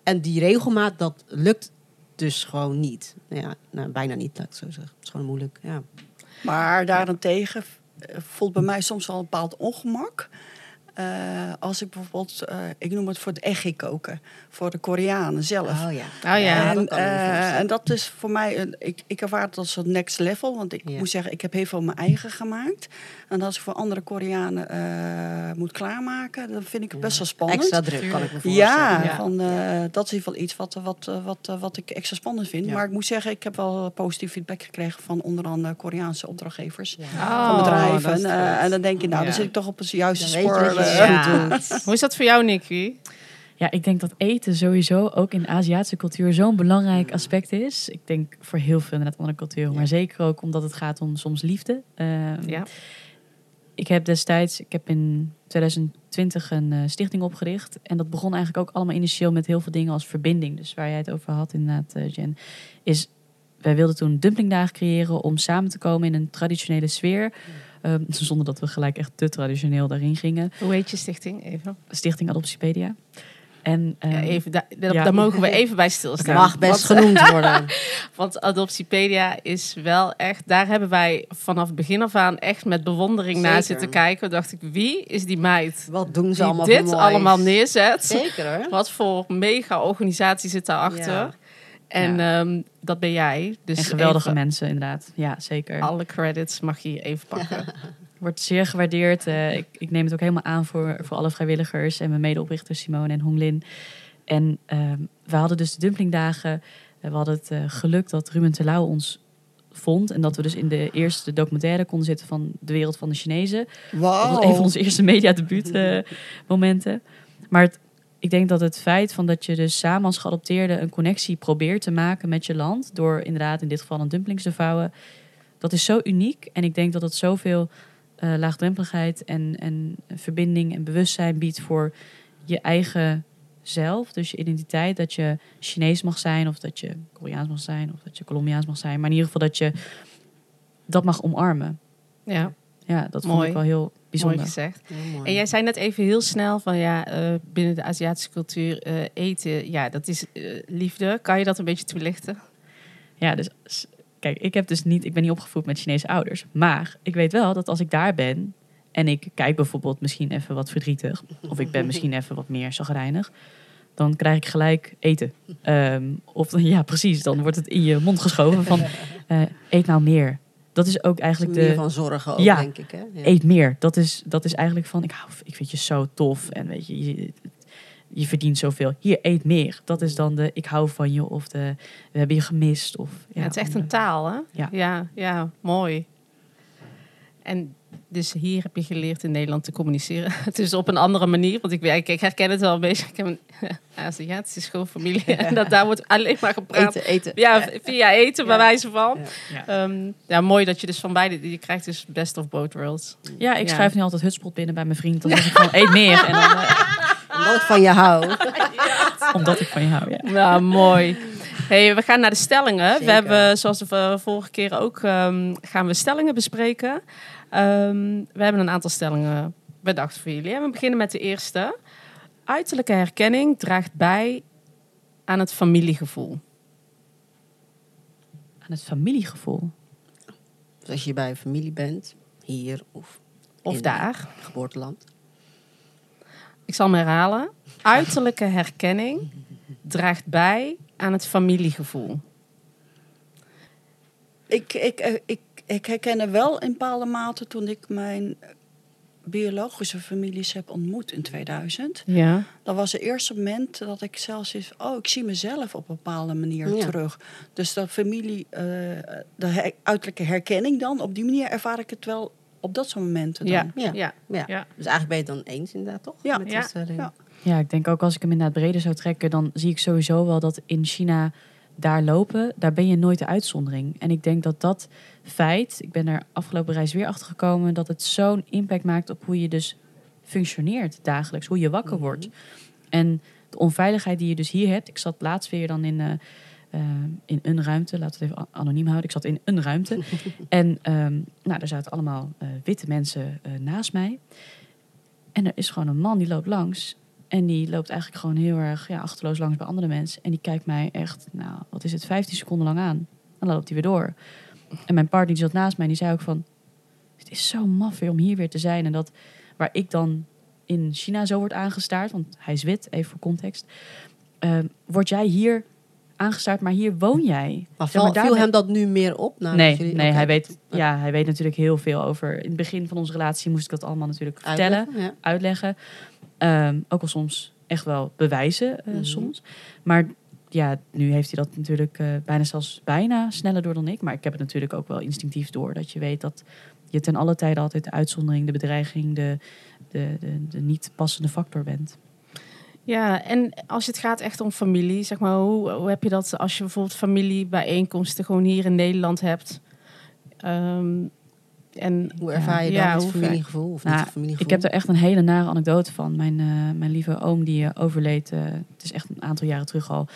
Speaker 2: en die regelmaat, dat lukt dus gewoon niet. Nou ja, nou, bijna niet, laat ik zo zeggen. Het is gewoon moeilijk, ja.
Speaker 4: Maar daarentegen voelt bij mij soms wel een bepaald ongemak. Uh, als ik bijvoorbeeld, uh, ik noem het voor het eggie koken, voor de Koreanen zelf.
Speaker 2: Oh ja.
Speaker 1: Oh, ja.
Speaker 4: En, uh, en, dat is voor mij, een, ik, ik ervaar het als een next level. Want ik moet zeggen, ik heb heel veel mijn eigen gemaakt. En als ik voor andere Koreanen moet klaarmaken, dan vind ik het best wel spannend.
Speaker 2: Extra druk, kan ik me voorstellen.
Speaker 4: Ja, Van, dat is in ieder geval iets wat, wat, wat, wat ik extra spannend vind. Maar ik moet zeggen, ik heb wel positief feedback gekregen van onder andere Koreaanse opdrachtgevers.
Speaker 1: Oh,
Speaker 4: van bedrijven. en dan denk je, nou, dan zit ik toch op het juiste spoor.
Speaker 1: Ja. (laughs) Hoe is dat voor jou, Nicky?
Speaker 3: Ja, ik denk dat eten sowieso ook in de Aziatische cultuur zo'n belangrijk aspect is. Ik denk voor heel veel inderdaad andere culturen, maar zeker ook omdat het gaat om soms liefde. Uh, ja. Ik heb destijds, ik heb in 2020 een uh, stichting opgericht. En dat begon eigenlijk ook allemaal initieel met heel veel dingen als verbinding. Dus waar jij het over had inderdaad, uh, Jen. Is, wij wilden toen dumplingdagen creëren om samen te komen in een traditionele sfeer. Um, (laughs) zonder dat we gelijk echt te traditioneel daarin gingen.
Speaker 1: Hoe heet je stichting even?
Speaker 3: Stichting Adoptiepedia. En,
Speaker 1: um, ja, even, da, da, ja. daar mogen we even bij stilstaan.
Speaker 2: mag best genoemd worden. (laughs)
Speaker 1: Want Adoptiepedia is wel echt... Daar hebben wij vanaf het begin af aan echt met bewondering Zeker. naar zitten kijken. dacht ik, wie is die meid?
Speaker 2: Wat doen ze
Speaker 1: die
Speaker 2: allemaal
Speaker 1: dit allemaal neerzet?
Speaker 2: Zeker.
Speaker 1: Wat voor mega organisatie zit daarachter? Ja. En ja. um, dat ben jij. Dus
Speaker 3: en geweldige even, mensen, inderdaad. Ja, zeker.
Speaker 1: Alle credits mag je even pakken. (laughs)
Speaker 3: Wordt zeer gewaardeerd. Uh, ik, ik, neem het ook helemaal aan voor, voor alle vrijwilligers en mijn medeoprichters Simone en Honglin. En um, we hadden dus de dumplingdagen. We hadden het uh, geluk dat Ruben Telau ons vond. En dat we dus in de eerste documentaire konden zitten van de wereld van de Chinezen.
Speaker 2: Wow.
Speaker 3: Dat was een van onze eerste mediadebuut momenten. Maar het ik denk dat het feit van dat je dus samen als geadopteerde een connectie probeert te maken met je land, door inderdaad in dit geval een dumplings te vouwen, dat is zo uniek. En ik denk dat het zoveel uh, laagdrempeligheid en, en verbinding en bewustzijn biedt voor je eigen zelf, dus je identiteit, dat je Chinees mag zijn, of dat je Koreaans mag zijn, of dat je Colombiaans mag zijn, maar in ieder geval dat je dat mag omarmen.
Speaker 1: Ja,
Speaker 3: ja dat Mooi. vond ik wel heel bijzonder.
Speaker 1: Mooi gezegd. En jij zei net even heel snel van ja, uh, binnen de Aziatische cultuur uh, eten, ja, dat is uh, liefde. Kan je dat een beetje toelichten?
Speaker 3: Ja, dus kijk, ik heb dus niet, ik ben niet opgevoed met Chinese ouders, maar ik weet wel dat als ik daar ben en ik kijk bijvoorbeeld misschien even wat verdrietig, of ik ben (laughs) misschien even wat meer zagrijnig, dan krijg ik gelijk eten. Um, of ja, precies, dan wordt het in je mond geschoven van (laughs) eet nou meer dat is ook eigenlijk
Speaker 2: meer
Speaker 3: de.
Speaker 2: van zorgen ook, ja, denk ik. Hè? Ja.
Speaker 3: Eet meer. Dat is, dat is eigenlijk van, ik, hou, ik vind je zo tof en weet je, je, verdient zoveel. Hier, eet meer. Dat is dan de ik hou van je of de we hebben je gemist. Of,
Speaker 1: ja, het is echt een taal, hè? Ja, ja, ja mooi. En dus hier heb je geleerd in Nederland te communiceren. (laughs) Het is op een andere manier, want ik, ik, ik herken het wel een beetje. Ik heb een (laughs) Aziatische schoolfamilie en (laughs) dat, daar wordt alleen maar gepraat.
Speaker 2: Eten, eten.
Speaker 1: Ja, via eten bij wijze van. Ja. Um, ja. mooi dat je dus van beide, je krijgt dus best of both worlds.
Speaker 3: Ja, ik schrijf nu altijd hutspot binnen bij mijn vriend. Dan zeg ik gewoon, eet meer. En dan, uh,
Speaker 2: omdat ik van je hou. (laughs)
Speaker 3: Omdat ik van je hou, ja.
Speaker 1: Nou, mooi. Hey, we gaan naar de stellingen. Zeker. We hebben, zoals de vorige keer ook, um, gaan we stellingen bespreken. Um, we hebben een aantal stellingen bedacht voor jullie. En we beginnen met de eerste. Uiterlijke herkenning draagt bij aan het familiegevoel.
Speaker 3: Aan het familiegevoel?
Speaker 2: Dus als je bij familie bent, hier of,
Speaker 1: of daar.
Speaker 2: Geboorteland.
Speaker 1: Ik zal me herhalen. Uiterlijke herkenning draagt bij aan het familiegevoel.
Speaker 4: Ik, ik, ik, ik herken wel in bepaalde mate toen ik mijn biologische families heb ontmoet in 2000,
Speaker 1: Ja.
Speaker 4: dat was het eerste moment dat ik zelfs is, oh, ik zie mezelf op een bepaalde manier
Speaker 2: Ja.
Speaker 4: terug. Dus dat familie, eh, de her- uiterlijke herkenning dan, op die manier ervaar ik het wel op dat soort momenten dan.
Speaker 1: Ja.
Speaker 2: Ja.
Speaker 1: Ja.
Speaker 2: Ja.
Speaker 1: Ja.
Speaker 2: Dus eigenlijk ben je het dan eens inderdaad, toch?
Speaker 4: Ja.
Speaker 2: Met
Speaker 1: Ja.
Speaker 4: Ja.
Speaker 3: Ja, ik denk ook als ik hem inderdaad breder zou trekken, dan zie ik sowieso wel dat in China daar lopen, daar ben je nooit de uitzondering. En ik denk dat dat feit, ik ben er afgelopen reis weer achter gekomen, dat het zo'n impact maakt op hoe je dus functioneert dagelijks, hoe je wakker
Speaker 2: Mhm.
Speaker 3: wordt. En de onveiligheid die je dus hier hebt. Ik zat laatst weer dan in, eh, eh, in een ruimte, laten we het even anoniem houden. Ik zat in een ruimte. (laughs) en ehm, nou, daar zaten allemaal eh, witte mensen eh, naast mij. En er is gewoon een man die loopt langs. En die loopt eigenlijk gewoon heel erg ja, achterloos langs bij andere mensen. En die kijkt mij echt, nou, wat is het, 15 seconden lang aan. En dan loopt hij weer door. En mijn partner die zat naast mij, die zei ook van... Het is zo maf weer om hier weer te zijn. En dat waar ik dan in China zo wordt aangestaard... want hij is wit, even voor context... ehm, word jij hier aangestaard, maar hier woon jij.
Speaker 2: Maar,
Speaker 3: Zeg maar,
Speaker 2: val- viel hem dat nu meer op? Nou,
Speaker 3: nee,
Speaker 2: jullie-
Speaker 3: nee hij, weet, ja, hij weet natuurlijk heel veel over... In het begin van onze relatie moest ik dat allemaal natuurlijk vertellen
Speaker 2: Ja.
Speaker 3: uitleggen. Ehm, ook al soms echt wel bewijzen eh,
Speaker 2: Mhm.
Speaker 3: soms. Maar ja, nu heeft hij dat natuurlijk eh, bijna zelfs bijna sneller door dan ik. Maar ik heb het natuurlijk ook wel instinctief door. Dat je weet dat je ten alle tijde altijd de uitzondering, de bedreiging, de, de, de, de niet passende factor bent.
Speaker 1: Ja, en als het gaat echt om familie, zeg maar, hoe, hoe heb je dat als je bijvoorbeeld familiebijeenkomsten gewoon hier in Nederland hebt? Ehm, en,
Speaker 2: Hoe ervaar je
Speaker 1: ja,
Speaker 2: dan het
Speaker 1: hoe-
Speaker 2: familiegevoel? Of
Speaker 3: Nou,
Speaker 2: niet het familiegevoel?
Speaker 3: Ik heb er echt een hele nare anekdote van. Mijn, eh, mijn lieve oom die eh, overleed, eh, het is echt een aantal jaren terug al.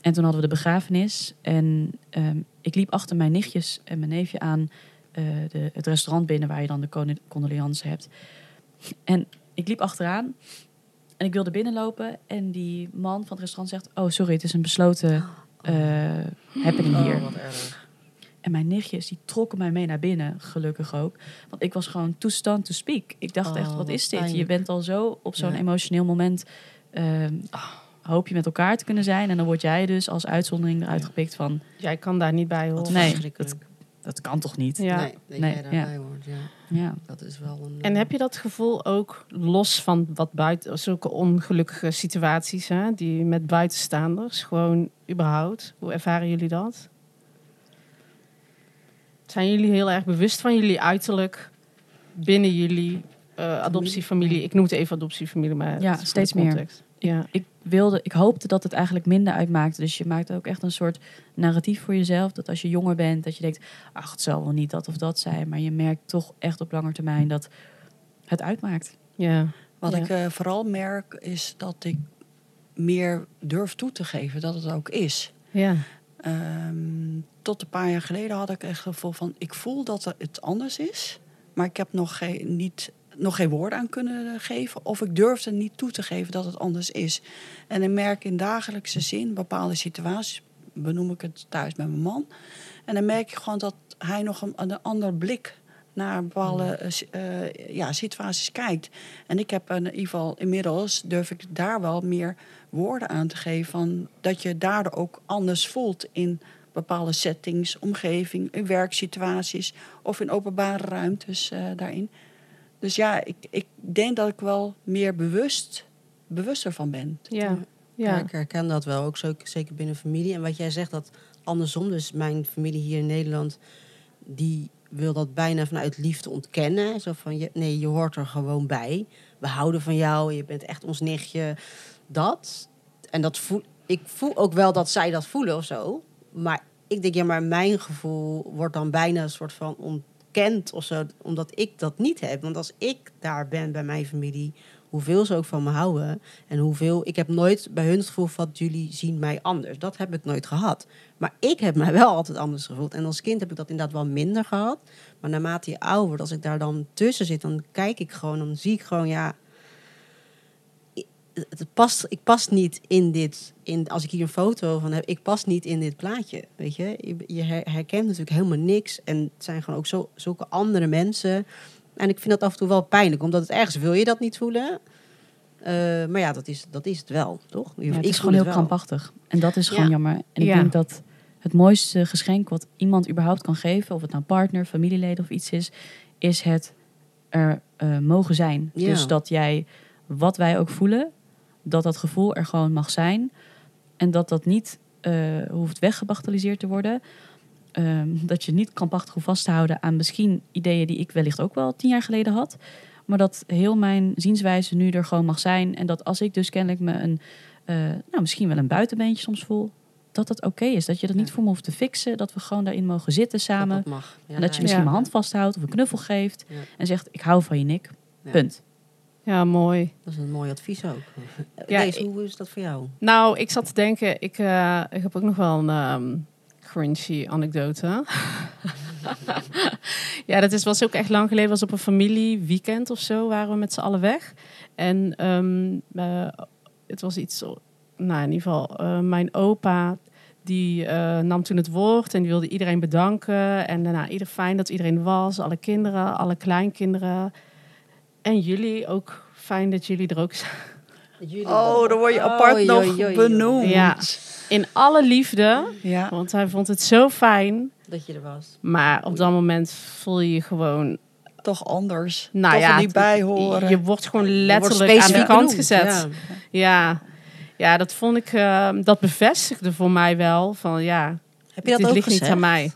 Speaker 3: En toen hadden we de begrafenis. En ehm, ik liep achter mijn nichtjes en mijn neefje aan eh, de, het restaurant binnen waar je dan de con- condoleance hebt. En ik liep achteraan en ik wilde binnenlopen. En die man van het restaurant zegt: Oh, sorry, het is een besloten eh happening hier.
Speaker 2: Oh, wat erg.
Speaker 3: En mijn nichtjes, die trokken mij mee naar binnen, gelukkig ook. Want ik was gewoon too stunned to speak. Ik dacht
Speaker 2: Oh,
Speaker 3: echt, wat
Speaker 2: wat
Speaker 3: is dit? Je bent al zo op zo'n
Speaker 2: Ja.
Speaker 3: emotioneel moment... ehm, hoop je met elkaar te kunnen zijn. En dan word jij dus als uitzondering eruit gepikt van...
Speaker 1: Jij kan daar niet bij horen.
Speaker 3: Nee,
Speaker 2: verschrikkelijk.
Speaker 3: Dat kan toch niet?
Speaker 1: Ja.
Speaker 2: Nee, dat
Speaker 3: Nee,
Speaker 2: jij daarbij
Speaker 3: ja.
Speaker 2: hoort. Ja,
Speaker 3: Ja.
Speaker 2: dat is wel een...
Speaker 1: En
Speaker 2: eh,
Speaker 1: heb je dat gevoel ook los van wat buiten, zulke ongelukkige situaties, hè, die met buitenstaanders, gewoon überhaupt? Hoe ervaren jullie dat? Zijn jullie heel erg bewust van jullie uiterlijk binnen jullie eh, adoptiefamilie? Ik noem het even adoptiefamilie, maar
Speaker 3: Ja, steeds meer.
Speaker 1: Ja.
Speaker 3: Ik, wilde, ik hoopte dat het eigenlijk minder uitmaakte. Dus je maakt ook echt een soort narratief voor jezelf. Dat als je jonger bent, dat je denkt... ach, het zal wel niet dat of dat zijn. Maar je merkt toch echt op lange termijn dat het uitmaakt.
Speaker 1: ja.
Speaker 4: Wat
Speaker 1: Ja.
Speaker 4: ik eh, vooral merk is dat ik meer durf toe te geven dat het ook is.
Speaker 1: ja.
Speaker 4: Ehm, tot een paar jaar geleden had ik echt het gevoel van... ik voel dat het anders is, maar ik heb nog geen, niet, nog geen woorden aan kunnen geven... of ik durfde niet toe te geven dat het anders is. En ik merk in dagelijkse zin bepaalde situaties... benoem ik het thuis met mijn man... en dan merk je gewoon dat hij nog een, een ander blik naar bepaalde eh, si- eh, ja, situaties kijkt. En ik heb in ieder geval inmiddels durf ik daar wel meer woorden aan te geven van dat je daardoor ook anders voelt in bepaalde settings, omgeving, in werksituaties of in openbare ruimtes eh, daarin. Dus ja, ik, ik denk dat ik wel meer bewust, bewuster van ben.
Speaker 1: Ja.
Speaker 2: Ja,
Speaker 1: Ja.
Speaker 2: ik herken dat wel, ook zo, zeker binnen familie. En wat jij zegt, dat andersom, dus mijn familie hier in Nederland, die wil dat bijna vanuit liefde ontkennen. Zo van, je, nee, je hoort er gewoon bij. We houden van jou, je bent echt ons nichtje. Dat. En dat voel, ik voel ook wel dat zij dat voelen of zo. Maar ik denk, ja, maar mijn gevoel wordt dan bijna een soort van ontkend of zo. Omdat ik dat niet heb. Want als ik daar ben bij mijn familie, hoeveel ze ook van me houden. En hoeveel, ik heb nooit bij hun het gevoel van jullie zien mij anders. Dat heb ik nooit gehad. Maar ik heb mij wel altijd anders gevoeld. En als kind heb ik dat inderdaad wel minder gehad. Maar naarmate je ouder wordt, als ik daar dan tussen zit, dan kijk ik gewoon, dan zie ik gewoon, ja. Het past, ik pas niet in dit, in, als ik hier een foto van heb, ik pas niet in dit plaatje. Weet je, je, je her- herkent natuurlijk helemaal niks. En het zijn gewoon ook zo, zulke andere mensen. En ik vind dat af en toe wel pijnlijk, omdat het ergens wil je dat niet voelen. Eh, maar ja, dat is, dat is het wel, toch?
Speaker 3: Ja, het
Speaker 2: ik
Speaker 3: is gewoon heel krampachtig. En dat is gewoon
Speaker 2: Ja.
Speaker 3: jammer. En ik
Speaker 1: Ja.
Speaker 3: denk dat het mooiste geschenk wat iemand überhaupt kan geven, of het nou partner, familieleden of iets is, is het er uh, mogen zijn.
Speaker 2: Ja.
Speaker 3: Dus dat jij, wat wij ook voelen, dat dat gevoel er gewoon mag zijn. En dat dat niet uh, hoeft weggebagatelliseerd te worden. Um, dat je niet krampachtig hoeft vast te houden aan misschien ideeën die ik wellicht ook wel tien jaar geleden had. Maar dat heel mijn zienswijze nu er gewoon mag zijn. En dat als ik dus kennelijk me een, uh, nou, misschien wel een buitenbeentje soms voel, dat dat oké is. Dat je dat niet voor me hoeft te fixen. Dat we gewoon daarin mogen zitten samen.
Speaker 2: Dat mag. Ja,
Speaker 3: en dat je misschien
Speaker 2: ja.
Speaker 3: mijn hand vasthoudt of een knuffel geeft. En zegt, ik hou van je, Nick. Punt.
Speaker 1: Ja, mooi.
Speaker 2: Dat is een mooi advies ook.
Speaker 1: Ja,
Speaker 2: Deze, hoe is dat voor jou?
Speaker 1: Nou, ik zat te denken, ik, uh, ik heb ook nog wel een um, cringy anekdote. (laughs) ja, dat is, was ook echt lang geleden. was op een familieweekend of zo, waren we met z'n allen weg. En um, uh, het was iets, nou in ieder geval, uh, mijn opa die uh, nam toen het woord en die wilde iedereen bedanken. En daarna ieder fijn dat iedereen was, alle kinderen, alle kleinkinderen. En jullie ook fijn dat jullie er ook zijn.
Speaker 4: Jullie oh, dan word je apart oh, nog benoemd.
Speaker 1: Ja, in alle liefde.
Speaker 4: Ja.
Speaker 1: Want hij vond het zo fijn.
Speaker 2: Dat je er was.
Speaker 1: Maar op dat moment voel je je gewoon...
Speaker 4: Toch anders.
Speaker 1: Nou
Speaker 4: Toch
Speaker 1: ja,
Speaker 4: er niet bij horen.
Speaker 1: Je wordt gewoon letterlijk wordt aan de kant gezet. Ja. ja. Ja, dat vond ik... Uh, dat bevestigde voor mij wel. Van ja,
Speaker 2: Heb je dat
Speaker 1: dit
Speaker 2: ook
Speaker 1: ligt
Speaker 2: gezegd?
Speaker 1: niet aan mij.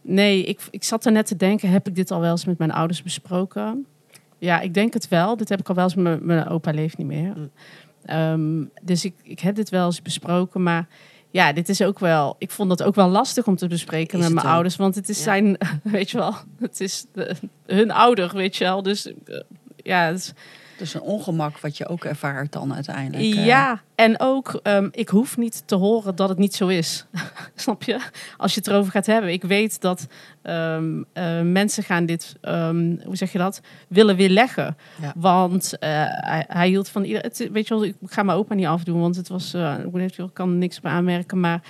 Speaker 1: Nee, ik, ik zat er net te denken... Heb ik dit al wel eens met mijn ouders besproken? Ja, ik denk het wel. Dit heb ik al wel eens... Mijn, mijn opa leeft niet meer.
Speaker 2: Mm.
Speaker 1: Um, dus ik, ik heb dit wel eens besproken, maar ja, dit is ook wel. Ik vond dat ook wel lastig om te bespreken
Speaker 2: Is
Speaker 1: met mijn ouders, want het is
Speaker 2: Ja.
Speaker 1: zijn, (laughs) weet je wel, het is de, hun ouder, weet je wel. Dus uh, ja, het is,
Speaker 4: Dus een ongemak wat je ook ervaart dan uiteindelijk. eh.
Speaker 1: ja, en ook, um, ik hoef niet te horen dat het niet zo is. (laughs) Snap je? Als je het erover gaat hebben. Ik weet dat um, uh, mensen gaan dit, um, hoe zeg je dat, willen weerleggen.
Speaker 2: Ja.
Speaker 1: Want uh, hij, hij, hield van ieder. Het, weet je wel, ik ga mijn opa niet afdoen, want het was, uh, ik kan niks bij aanmerken. Maar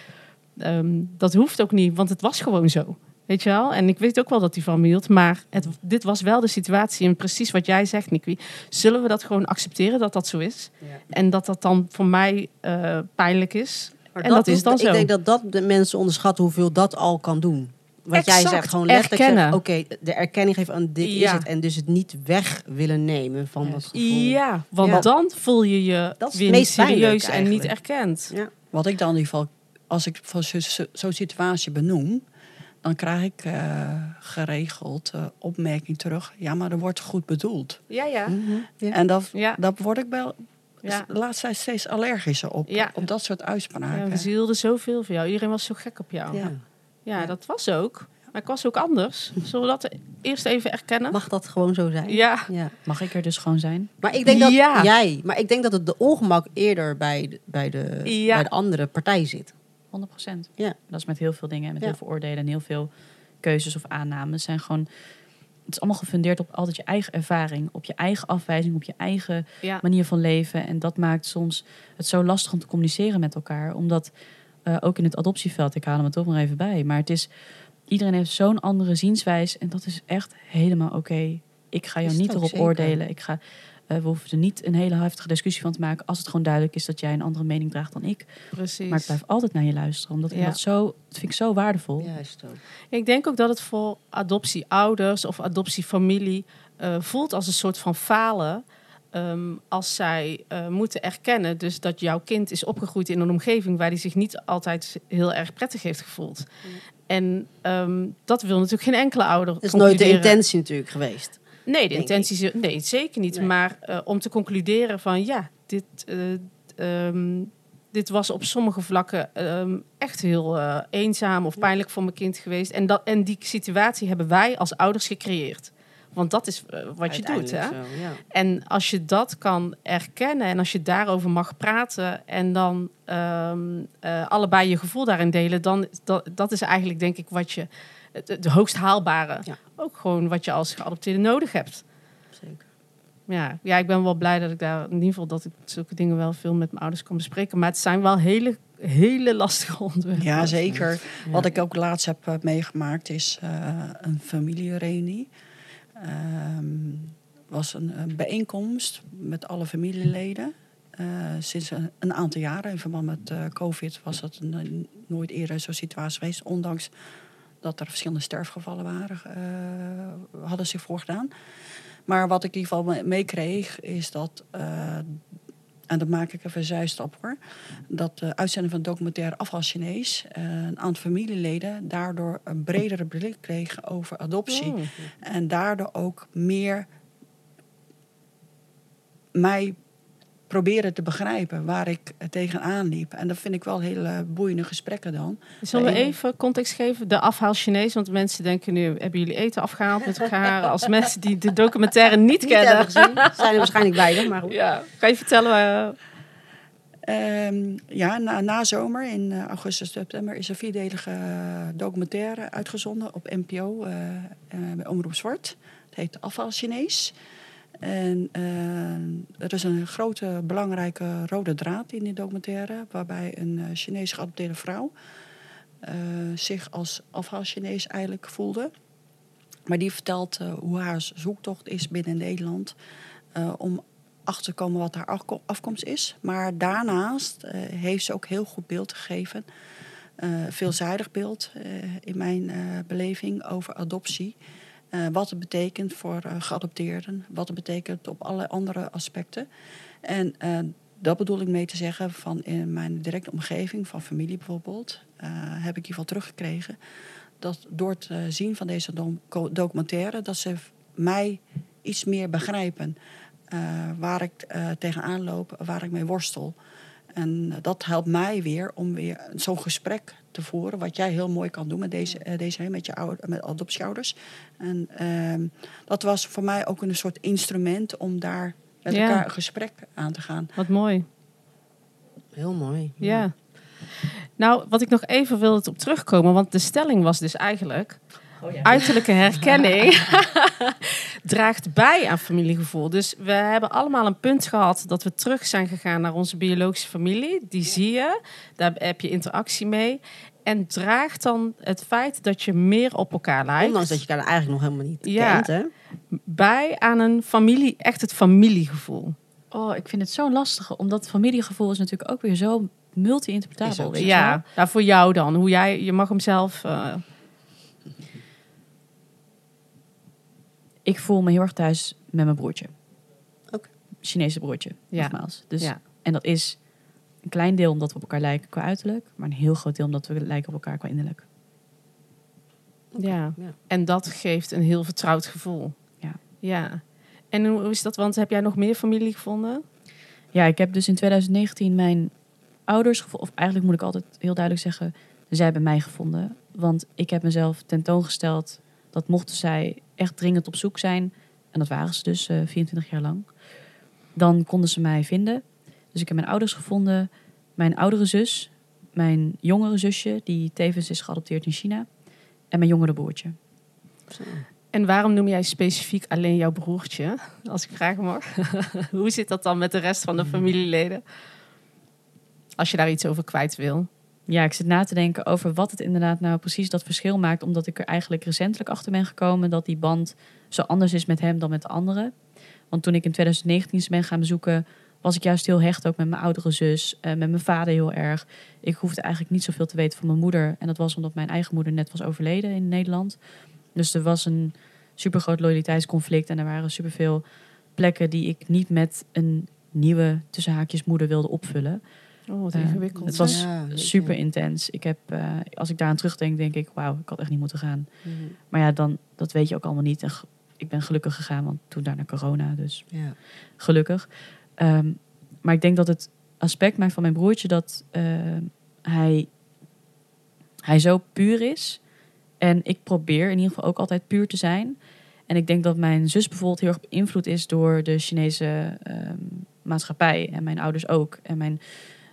Speaker 1: dat hoeft ook niet, want het was gewoon zo. Weet je wel? En ik weet ook wel dat hij van me hield. Maar het, dit was wel de situatie. En precies wat jij zegt, Nicky. Zullen we dat gewoon accepteren dat dat zo is?
Speaker 2: Ja.
Speaker 1: En dat dat dan voor mij uh, pijnlijk is?
Speaker 2: Maar
Speaker 1: en dat, is dan
Speaker 2: ik
Speaker 1: zo.
Speaker 2: Ik denk dat dat de mensen onderschatten hoeveel dat al kan doen. Wat
Speaker 1: exact,
Speaker 2: jij zegt, gewoon letterlijk
Speaker 1: erkennen.
Speaker 2: Oké, okay, de erkenning geven aan dit
Speaker 1: ja.
Speaker 2: is het. En dus het niet weg willen nemen van
Speaker 4: Yes.
Speaker 2: dat gevoel.
Speaker 1: Ja, want
Speaker 2: Ja.
Speaker 1: dan voel je je
Speaker 2: Dat
Speaker 1: weer niet serieus en niet erkend.
Speaker 2: Ja.
Speaker 4: Wat ik dan in ieder geval, als ik van zo'n zo, zo situatie benoem, dan krijg ik uh, geregeld uh, opmerking terug. Ja, maar er wordt goed bedoeld.
Speaker 1: Ja, ja.
Speaker 2: Mhm. ja.
Speaker 4: En dat,
Speaker 1: Ja.
Speaker 4: dat word ik wel
Speaker 1: Ja.
Speaker 4: laatst tijd steeds allergischer op.
Speaker 1: Ja.
Speaker 4: Op dat soort
Speaker 1: Ja,
Speaker 4: uitspraken.
Speaker 1: we zielden zoveel voor jou. Iedereen was zo gek op jou. Ja,
Speaker 2: Ja.
Speaker 4: Ja.
Speaker 1: dat was ook. Maar ik was ook anders. Zullen we dat eerst even erkennen?
Speaker 2: Mag dat gewoon zo zijn?
Speaker 1: Ja.
Speaker 2: ja.
Speaker 3: Mag ik er dus gewoon zijn?
Speaker 2: Maar ik denk dat
Speaker 1: Ja.
Speaker 2: jij, maar ik denk dat het de ongemak eerder bij de, bij de,
Speaker 1: Ja.
Speaker 2: bij de andere partij zit.
Speaker 3: 100 procent.
Speaker 2: Ja.
Speaker 3: Dat is met heel veel dingen en met
Speaker 2: Ja.
Speaker 3: heel veel oordelen en heel veel keuzes of aannames. Het zijn gewoon. Het is allemaal gefundeerd op altijd je eigen ervaring, op je eigen afwijzing, op je eigen
Speaker 1: Ja.
Speaker 3: manier van leven. En dat maakt soms het zo lastig om te communiceren met elkaar. Omdat eh, ook in het adoptieveld, ik haal hem er toch nog even bij. Maar het is, iedereen heeft zo'n andere zienswijze. En dat is echt helemaal oké. Ik ga jou
Speaker 2: Is
Speaker 3: niet erop
Speaker 2: zeker.
Speaker 3: oordelen. Ik ga, we hoeven er niet een hele heftige discussie van te maken. Als het gewoon duidelijk is dat jij een andere mening draagt dan ik.
Speaker 1: Precies.
Speaker 3: Maar ik blijf altijd naar je luisteren. Omdat ik
Speaker 1: Ja.
Speaker 3: dat zo, dat vind ik zo waardevol.
Speaker 2: Juist ook.
Speaker 1: Ik denk ook dat het voor adoptieouders of adoptiefamilie eh, voelt als een soort van falen. ehm, als zij eh, moeten erkennen dus dat jouw kind is opgegroeid in een omgeving waar hij zich niet altijd heel erg prettig heeft gevoeld. En ehm, dat wil natuurlijk geen enkele ouder.
Speaker 2: Dat is nooit de intentie natuurlijk geweest.
Speaker 1: Nee, de intentie is nee, zeker niet.
Speaker 2: Nee.
Speaker 1: Maar eh, om te concluderen van ja, dit, eh, ehm, dit was op sommige vlakken ehm, echt heel eh, eenzaam of pijnlijk voor mijn kind geweest. En, dat, en die situatie hebben wij als ouders gecreëerd. Want dat is wat je doet. Hè?
Speaker 2: Uiteindelijk Zo, ja.
Speaker 1: En als je dat kan erkennen en als je daarover mag praten en dan ehm, eh, allebei je gevoel daarin delen, dan dat, dat is eigenlijk denk ik wat je het, het hoogst haalbare,
Speaker 2: Ja.
Speaker 1: ook gewoon wat je als geadopteerde nodig hebt.
Speaker 2: Zeker.
Speaker 1: Ja, ja, ik ben wel blij dat ik daar in ieder geval dat ik zulke dingen wel veel met mijn ouders kan bespreken. Maar het zijn wel hele, hele lastige (laughs) onderwerpen.
Speaker 4: Ja, zeker.
Speaker 2: Ja.
Speaker 4: Wat ik ook laatst heb eh, meegemaakt is eh, een familiereunie. Ehm was een, een bijeenkomst met alle familieleden. Eh, sinds een, een aantal jaren in verband met COVID was dat een- nooit eerder zo'n situatie geweest. Ondanks dat er verschillende sterfgevallen waren, eh, hadden zich voorgedaan. Maar wat ik in ieder geval meekreeg, is dat en dat maak ik even een zijstap hoor. Dat de uitzending van documentaire Afval Chinees uh, een aantal familieleden daardoor een bredere blik kregen over adoptie. Oh. En daardoor ook meer mij proberen te begrijpen waar ik tegenaan liep. En dat vind ik wel hele boeiende gesprekken dan.
Speaker 1: Zullen we even context geven? De afhaal Chinees, want mensen denken nu... hebben jullie eten afgehaald met elkaar? (laughs) Als mensen die de documentaire niet, kennen.
Speaker 2: Gezien, (laughs) zijn er waarschijnlijk bij, maar goed.
Speaker 1: Ja. Kan je vertellen...
Speaker 4: Uh... ja, na, na zomer in uh, augustus, september is een vierdelige documentaire uitgezonden op NPO uh, bij Omroep Zwart. Het heet Afval Chinees. En uh, er is een grote, belangrijke rode draad in die documentaire, waarbij een uh, Chinese geadopteerde vrouw uh, zich als afhaal-Chinees eigenlijk voelde. Maar die vertelt hoe haar zoektocht is binnen Nederland om achter te komen wat haar afkomst is. Maar daarnaast heeft ze ook heel goed beeld gegeven, veelzijdig beeld in mijn beleving over adoptie. Uh, wat het betekent voor uh, geadopteerden, wat het betekent op alle andere aspecten. En uh, dat bedoel ik mee te zeggen van in mijn directe omgeving, van familie bijvoorbeeld, heb ik geval teruggekregen dat door het zien van deze documentaire, dat ze mij iets meer begrijpen waar ik tegenaan loop, waar ik mee worstel. En dat helpt mij weer om weer zo'n gesprek te voeren. Wat jij heel mooi kan doen met deze, uh, deze met je ouder, met adoptieouders. En uh, dat was voor mij ook een soort instrument om daar met elkaar een gesprek aan te gaan.
Speaker 1: Wat mooi.
Speaker 2: Heel mooi.
Speaker 1: Ja. Nou, wat ik nog even wilde op terugkomen, want de stelling was dus eigenlijk Oh, ja. Uiterlijke herkenning (laughs) draagt bij aan familiegevoel. Dus we hebben allemaal een punt gehad dat we terug zijn gegaan naar onze biologische familie. Die zie je, daar heb je interactie mee. En draagt dan het feit dat je meer op elkaar lijkt.
Speaker 2: Ondanks dat je elkaar eigenlijk nog helemaal niet ja, kent. Hè?
Speaker 1: Bij aan een familie, echt het familiegevoel.
Speaker 3: Oh, ik vind het zo lastig. Omdat familiegevoel is natuurlijk ook weer zo multi-interpretabel.
Speaker 1: Ja, nou, voor jou dan. Hoe jij, je mag hem zelf... Uh,
Speaker 3: ik voel me heel erg thuis met mijn broertje. Ook. Chinese broertje, ja. nogmaals. Dus, ja. En dat is een klein deel omdat we op elkaar lijken qua uiterlijk, maar een heel groot deel omdat we lijken op elkaar qua innerlijk.
Speaker 1: Ja. ja. en dat geeft een heel vertrouwd gevoel. Ja. ja. En hoe is dat? Want heb jij nog meer familie gevonden?
Speaker 3: Ja, ik heb dus in 2019 mijn ouders gevonden. Of eigenlijk moet ik altijd heel duidelijk zeggen, zij hebben mij gevonden. Want ik heb mezelf tentoongesteld dat mochten zij echt dringend op zoek zijn, en dat waren ze dus uh, eh, 24 jaar lang, dan konden ze mij vinden. Dus ik heb mijn ouders gevonden, mijn oudere zus, mijn jongere zusje, die tevens is geadopteerd in China, en mijn jongere broertje.
Speaker 1: En waarom noem jij specifiek alleen jouw broertje, als ik vragen mag? (laughs) Hoe zit dat dan met de rest van de familieleden? Als je daar iets over kwijt wil
Speaker 3: ja, ik zit na te denken over wat het inderdaad nou precies dat verschil maakt. Omdat ik er eigenlijk recentelijk achter ben gekomen dat die band zo anders is met hem dan met de anderen. Want toen ik in 2019 ze ben gaan bezoeken, was ik juist heel hecht ook met mijn oudere zus, uh, met mijn vader heel erg. Ik hoefde eigenlijk niet zoveel te weten van mijn moeder. En dat was omdat mijn eigen moeder net was overleden in Nederland. Dus er was een supergroot loyaliteitsconflict en er waren superveel plekken die ik niet met een nieuwe tussenhaakjes moeder wilde opvullen.
Speaker 1: Oh, wat ingewikkeld.
Speaker 3: het was super intens. Ik heb, uh, als ik daar aan terugdenk, denk ik, wauw, ik had echt niet moeten gaan. Mhm. Maar ja, dan, dat weet je ook allemaal niet. En ik ben gelukkig gegaan, want toen daarna corona, dus ja. gelukkig. Um, maar ik denk dat het aspect maakt van mijn broertje dat uh, hij, hij zo puur is. En ik probeer in ieder geval ook altijd puur te zijn. En ik denk dat mijn zus bijvoorbeeld heel erg beïnvloed is door de Chinese um, maatschappij. En mijn ouders ook. En mijn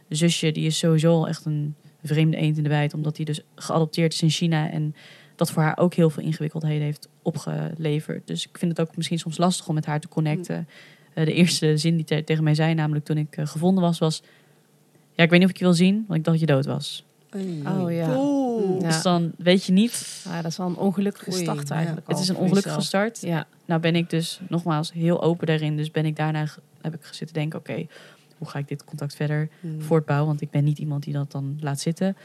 Speaker 3: zusje, die is sowieso al echt een vreemde eend in de bijt, omdat hij dus geadopteerd is in China en dat voor haar ook heel veel ingewikkeldheden heeft opgeleverd. Dus ik vind het ook misschien soms lastig om met haar te connecten. Uh, de eerste zin die tegen mij zei, namelijk toen ik uh, gevonden was, was: Ja, ik weet niet of ik je wil zien, want ik dacht dat je dood was.
Speaker 1: Oh ja.
Speaker 3: Oeh. Dus dan weet je niet.
Speaker 1: Ja, dat is wel een ongelukkige start eigenlijk.
Speaker 3: Het is een ongelukkige start. Ja. Nou ben ik dus nogmaals heel open daarin. Dus ben ik daarna heb ik zitten denken: oké, hoe ga ik dit contact verder hmm. voortbouwen? Want ik ben niet iemand die dat dan laat zitten.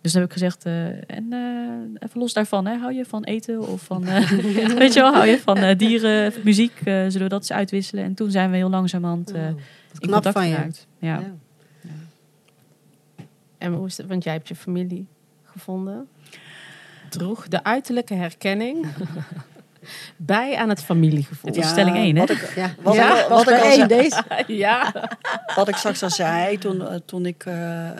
Speaker 3: Dus dan heb ik gezegd, uh, en uh, even los daarvan, hè, hou je van eten of van, uh, (laughs) (laughs) weet je wel, hou je van dieren, muziek, zullen we dat eens uitwisselen? En toen zijn we heel langzamerhand uh, in contact van geraakt. Ja. ja.
Speaker 1: Ja. En hoe is het, want jij hebt je familie gevonden, droeg de uiterlijke herkenning (laughs) bij aan het familiegevoel.
Speaker 3: Ja, stelling 1, hè?
Speaker 4: Wat ik, ja, wat ja, ik, wat ik al deze. (laughs) ja. Wat ik straks al zei, toen, toen ik uh,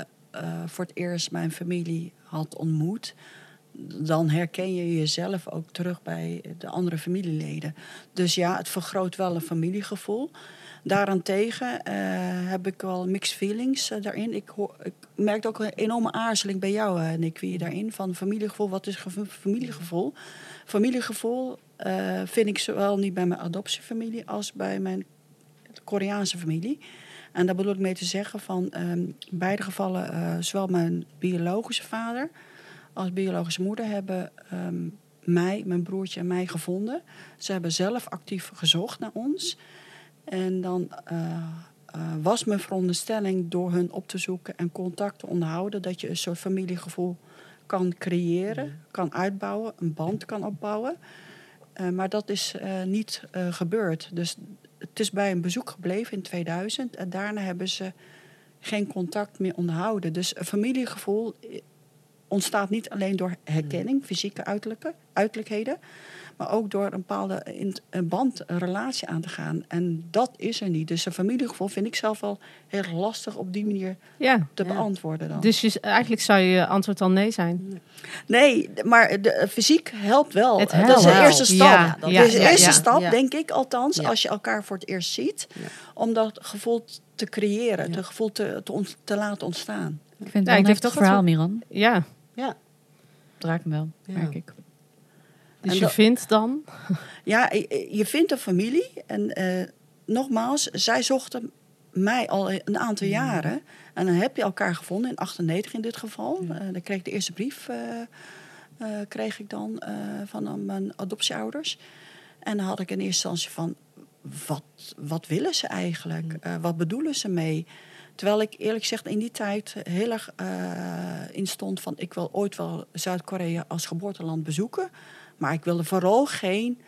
Speaker 4: voor het eerst mijn familie had ontmoet, dan herken je jezelf ook terug bij de andere familieleden. Dus ja, het vergroot wel een familiegevoel. Daarentegen uh, heb ik wel mixed feelings uh, daarin. Ik, ik merkte ook een enorme aarzeling bij jou, uh, Nick, wie daarin. Van familiegevoel, wat is familiegevoel? Familiegevoel vind ik zowel niet bij mijn adoptiefamilie als bij mijn Koreaanse familie. En daar bedoel ik mee te zeggen van um, in beide gevallen, zowel mijn biologische vader als biologische moeder hebben um, mij, mijn broertje en mij gevonden. Ze hebben zelf actief gezocht naar ons. En dan uh, uh, was mijn veronderstelling door hun op te zoeken en contact te onderhouden, dat je een soort familiegevoel kan creëren, kan uitbouwen, een band kan opbouwen. maar dat is niet gebeurd. Dus het is bij een bezoek gebleven in 2000 en daarna hebben ze geen contact meer onderhouden. Dus een familiegevoel ontstaat niet alleen door herkenning, fysieke uiterlijke, uiterlijkheden, maar ook door een bepaalde een band, een relatie aan te gaan. En dat is er niet. Dus een familiegevoel vind ik zelf wel heel lastig op die manier ja. te beantwoorden. Dan.
Speaker 1: Dus je, eigenlijk zou je antwoord dan nee zijn?
Speaker 4: Nee, maar de, fysiek helpt wel. Het helpt. Dat is de eerste stap. Ja, dat is de eerste stap, denk ik althans, als je elkaar voor het eerst ziet. Om dat gevoel te creëren, het gevoel te, te, te, laten ontstaan.
Speaker 3: Ik vind het een toch verhaal, Miran.
Speaker 1: Ja.
Speaker 3: ja. Draak me wel, merk ik.
Speaker 1: Dus je vindt dan?
Speaker 4: Ja, je vindt een familie. En uh, nogmaals, zij zochten mij al een aantal mm. jaren. En dan heb je elkaar gevonden, in 98 in dit geval. Uh, dan kreeg ik de eerste brief uh, kreeg ik dan van mijn adoptieouders. En dan had ik in eerste instantie van... Wat, wat willen ze eigenlijk? Mm. wat bedoelen ze mee? Terwijl ik eerlijk gezegd in die tijd heel erg in stond van... ik wil ooit wel Zuid-Korea als geboorteland bezoeken... Maar ik wilde vooral geen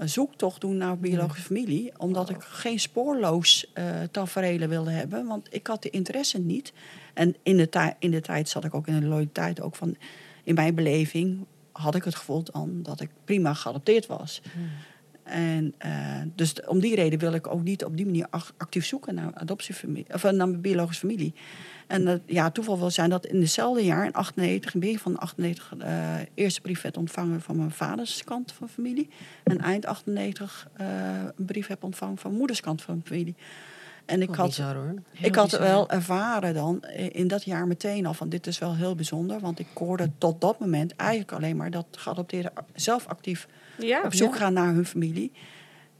Speaker 4: uh, zoektocht doen naar biologische familie. Omdat ik geen spoorloos uh, tafereelen wilde hebben. Want ik had de interesse niet. En in de, in de tijd zat ik ook in de loyaliteit ook van... In mijn beleving had ik het gevoel dan dat ik prima geadopteerd was. Hmm. En uh, dus om die reden wil ik ook niet op die manier actief zoeken naar adoptiefamilie of naar mijn biologische familie. En uh, ja, toeval wil zijn dat in hetzelfde jaar, in 98, in begin van 98, uh, eerste brief werd ontvangen van mijn vaders kant van familie. En eind 98 uh, een brief heb ontvangen van moeders kant van familie. En ik oh, had, ik had wel ervaren dan in dat jaar meteen al van dit is wel heel bijzonder. Want ik hoorde tot dat moment eigenlijk alleen maar dat geadopteerden zelf actief ja, op zoek gaan naar hun familie.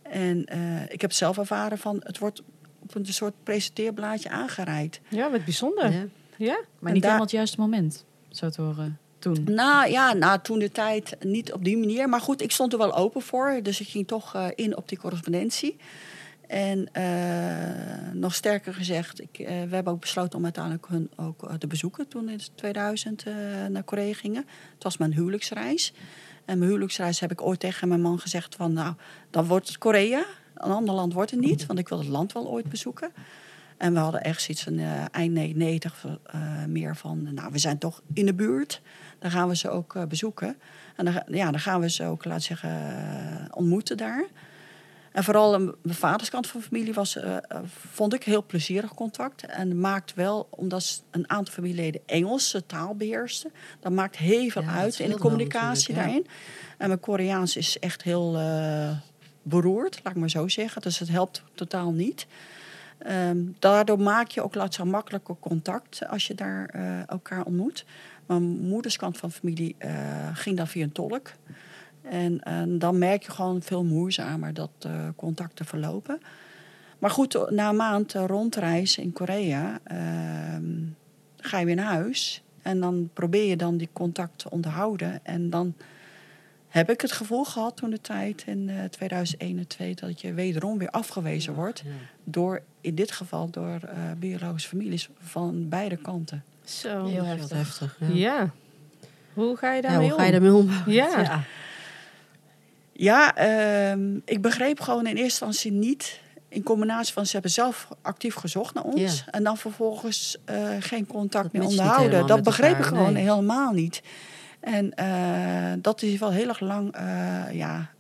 Speaker 4: En uh, ik heb zelf ervaren van het wordt op een soort presenteerblaadje aangereikt.
Speaker 1: Ja, wat bijzonder. Ja. ja.
Speaker 3: Maar niet helemaal het juiste moment, zo te horen. Toen.
Speaker 4: Nou ja, nou, toen de tijd niet op die manier. Maar goed, ik stond er wel open voor. Dus ik ging toch uh, in op die correspondentie. En uh, nog sterker gezegd, ik, uh, we hebben ook besloten om uiteindelijk hun ook te bezoeken toen in 2000 naar Korea gingen. Het was mijn huwelijksreis. En mijn huwelijksreis heb ik ooit tegen mijn man gezegd van... nou, dan wordt het Korea. Een ander land wordt het niet, want ik wil het land wel ooit bezoeken. En we hadden echt zoiets van uh, eind 99 uh, meer van... nou, we zijn toch in de buurt. Dan gaan we ze ook uh, bezoeken. En dan, ja, dan gaan we ze ook, laten zeggen, ontmoeten daar. En vooral mijn vaderskant van familie was, vond ik heel plezierig contact. En maakt wel, omdat een aantal familieleden Engelse taal beheersten, dat maakt heel veel uit in de communicatie daarin. En mijn Koreaans is echt heel beroerd, laat ik maar zo zeggen. Dus het helpt totaal niet. Um, daardoor maak je ook laat zo makkelijker contact als je daar uh, elkaar ontmoet. Mijn moederskant van familie ging dan via een tolk. En, dan merk je gewoon veel moeizamer dat uh, contacten verlopen. Maar goed, na een maand rondreizen in Korea uh, ga je weer naar huis. En dan probeer je dan die contact te onderhouden. En dan heb ik het gevoel gehad toen de tijd in uh, 2021 dat je wederom weer afgewezen wordt door in dit geval door uh, biologische families van beide kanten.
Speaker 1: Zo
Speaker 2: heel heftig. heftig ja.
Speaker 1: ja. Hoe ga je daarmee
Speaker 2: ja, hoe ga je daarmee om?
Speaker 1: Ja. ja.
Speaker 4: Ja, ehm, ik begreep gewoon in eerste instantie niet. In combinatie van ze hebben zelf actief gezocht naar ons. En dan vervolgens uh, geen contact meer onderhouden. Dat begreep ik gewoon helemaal niet. En uh, dat is wel heel erg lang uh, ja,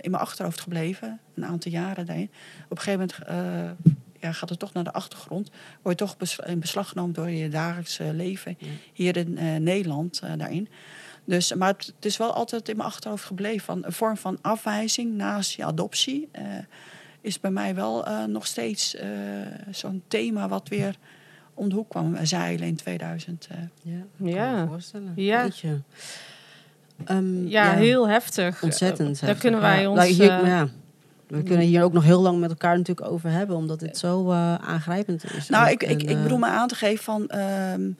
Speaker 4: in mijn achterhoofd gebleven. Een aantal jaren daarin. Op een gegeven moment ja, gaat het toch naar de achtergrond. Word je toch in beslag genomen door je dagelijkse leven. Hier in Nederland daarin. Dus, maar het, is wel altijd in mijn achterhoofd gebleven. Van een vorm van afwijzing naast je adoptie is bij mij wel nog steeds zo'n thema wat weer om de hoek kwam zeilen in 2000.
Speaker 2: ja, ja. voorstellen.
Speaker 1: Ja.
Speaker 2: Um,
Speaker 1: ja, ja, heel heftig.
Speaker 2: Ontzettend.
Speaker 1: Daar kunnen wij ons.
Speaker 2: Hier, ja. We kunnen hier ook nog heel lang met elkaar natuurlijk over hebben, omdat dit zo aangrijpend is.
Speaker 4: Nou, ik, ik, ik bedoel me aan te geven van. Um,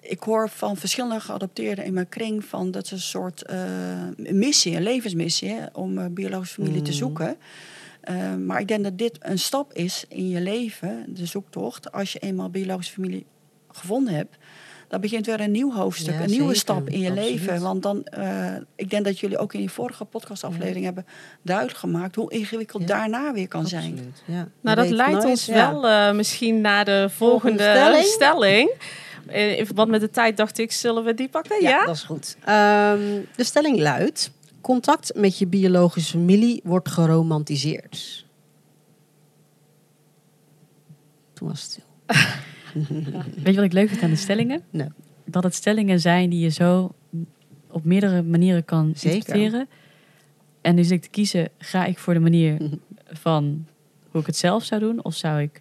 Speaker 4: ik hoor van verschillende geadopteerden in mijn kring van dat is een soort uh, missie, een levensmissie, hè, om biologische familie te mm. zoeken. Uh, maar ik denk dat dit een stap is in je leven, de zoektocht. Als je eenmaal biologische familie gevonden hebt, dan begint weer een nieuw hoofdstuk, ja, een nieuwe stap in je Absoluut. leven. Want dan, uh, ik denk dat jullie ook in je vorige podcastaflevering ja. hebben duidelijk gemaakt hoe ingewikkeld ja. daarna weer kan
Speaker 2: Absoluut.
Speaker 4: zijn.
Speaker 1: Nou, dat leidt nooit, ons wel misschien naar de volgende, volgende stelling. stelling. In verband met de tijd dacht ik, zullen we die pakken? Ja,
Speaker 2: ja? dat is goed. Um, de stelling luidt: contact met je biologische familie wordt geromantiseerd. Toen was het stil. (laughs)
Speaker 3: Weet je wat ik leuk vind aan de stellingen?
Speaker 2: Nee.
Speaker 3: Dat het stellingen zijn die je zo op meerdere manieren kan interpreteren. En zit ik te kiezen, ga ik voor de manier (laughs) van hoe ik het zelf zou doen? Of zou ik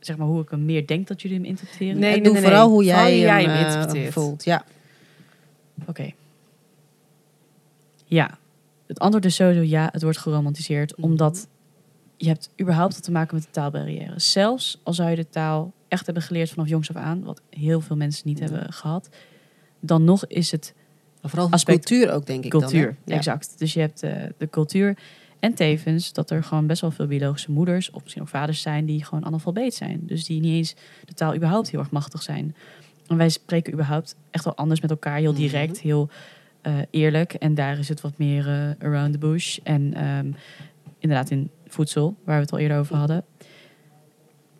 Speaker 3: zeg maar, hoe ik hem meer denk dat jullie hem interpreteren?
Speaker 2: Nee, nee, doe nee, vooral hoe jij, hem, hem interpreteert. voelt. Ja.
Speaker 3: Oké. Okay. Ja. Het antwoord is sowieso ja, het wordt geromantiseerd. Mm. Omdat je hebt überhaupt te maken met de taalbarrière. Zelfs al zou je de taal echt hebben geleerd vanaf jongs af aan, wat heel veel mensen niet mm. hebben gehad, dan nog is het.
Speaker 2: Maar vooral aspect cultuur ook, denk ik.
Speaker 3: Cultuur,
Speaker 2: dan,
Speaker 3: ja. exact. Dus je hebt uh, de cultuur en tevens dat er gewoon best wel veel biologische moeders, of misschien ook vaders zijn, die gewoon analfabeet zijn. Dus die niet eens de taal überhaupt heel erg machtig zijn. En wij spreken überhaupt echt wel anders met elkaar, heel direct, mhm. heel uh, eerlijk. En daar is het wat meer uh, around the bush. En um, inderdaad in voedsel, waar we het al eerder over hadden.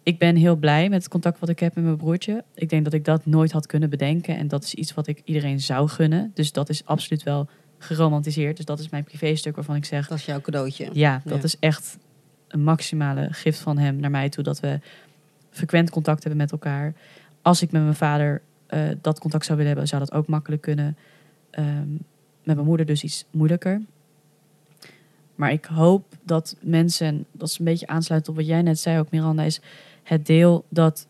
Speaker 3: Ik ben heel blij met het contact wat ik heb met mijn broertje. Ik denk dat ik dat nooit had kunnen bedenken. En dat is iets wat ik iedereen zou gunnen. Dus dat is absoluut wel geromantiseerd. Dus dat is mijn privéstuk waarvan ik zeg...
Speaker 2: Dat is jouw cadeautje.
Speaker 3: Ja, dat is echt een maximale gift van hem naar mij toe. Dat we frequent contact hebben met elkaar. Als ik met mijn vader uh, dat contact zou willen hebben, zou dat ook makkelijk kunnen. Um, met mijn moeder dus iets moeilijker. Maar ik hoop dat mensen, dat is een beetje aansluit op wat jij net zei ook Miranda, is het deel dat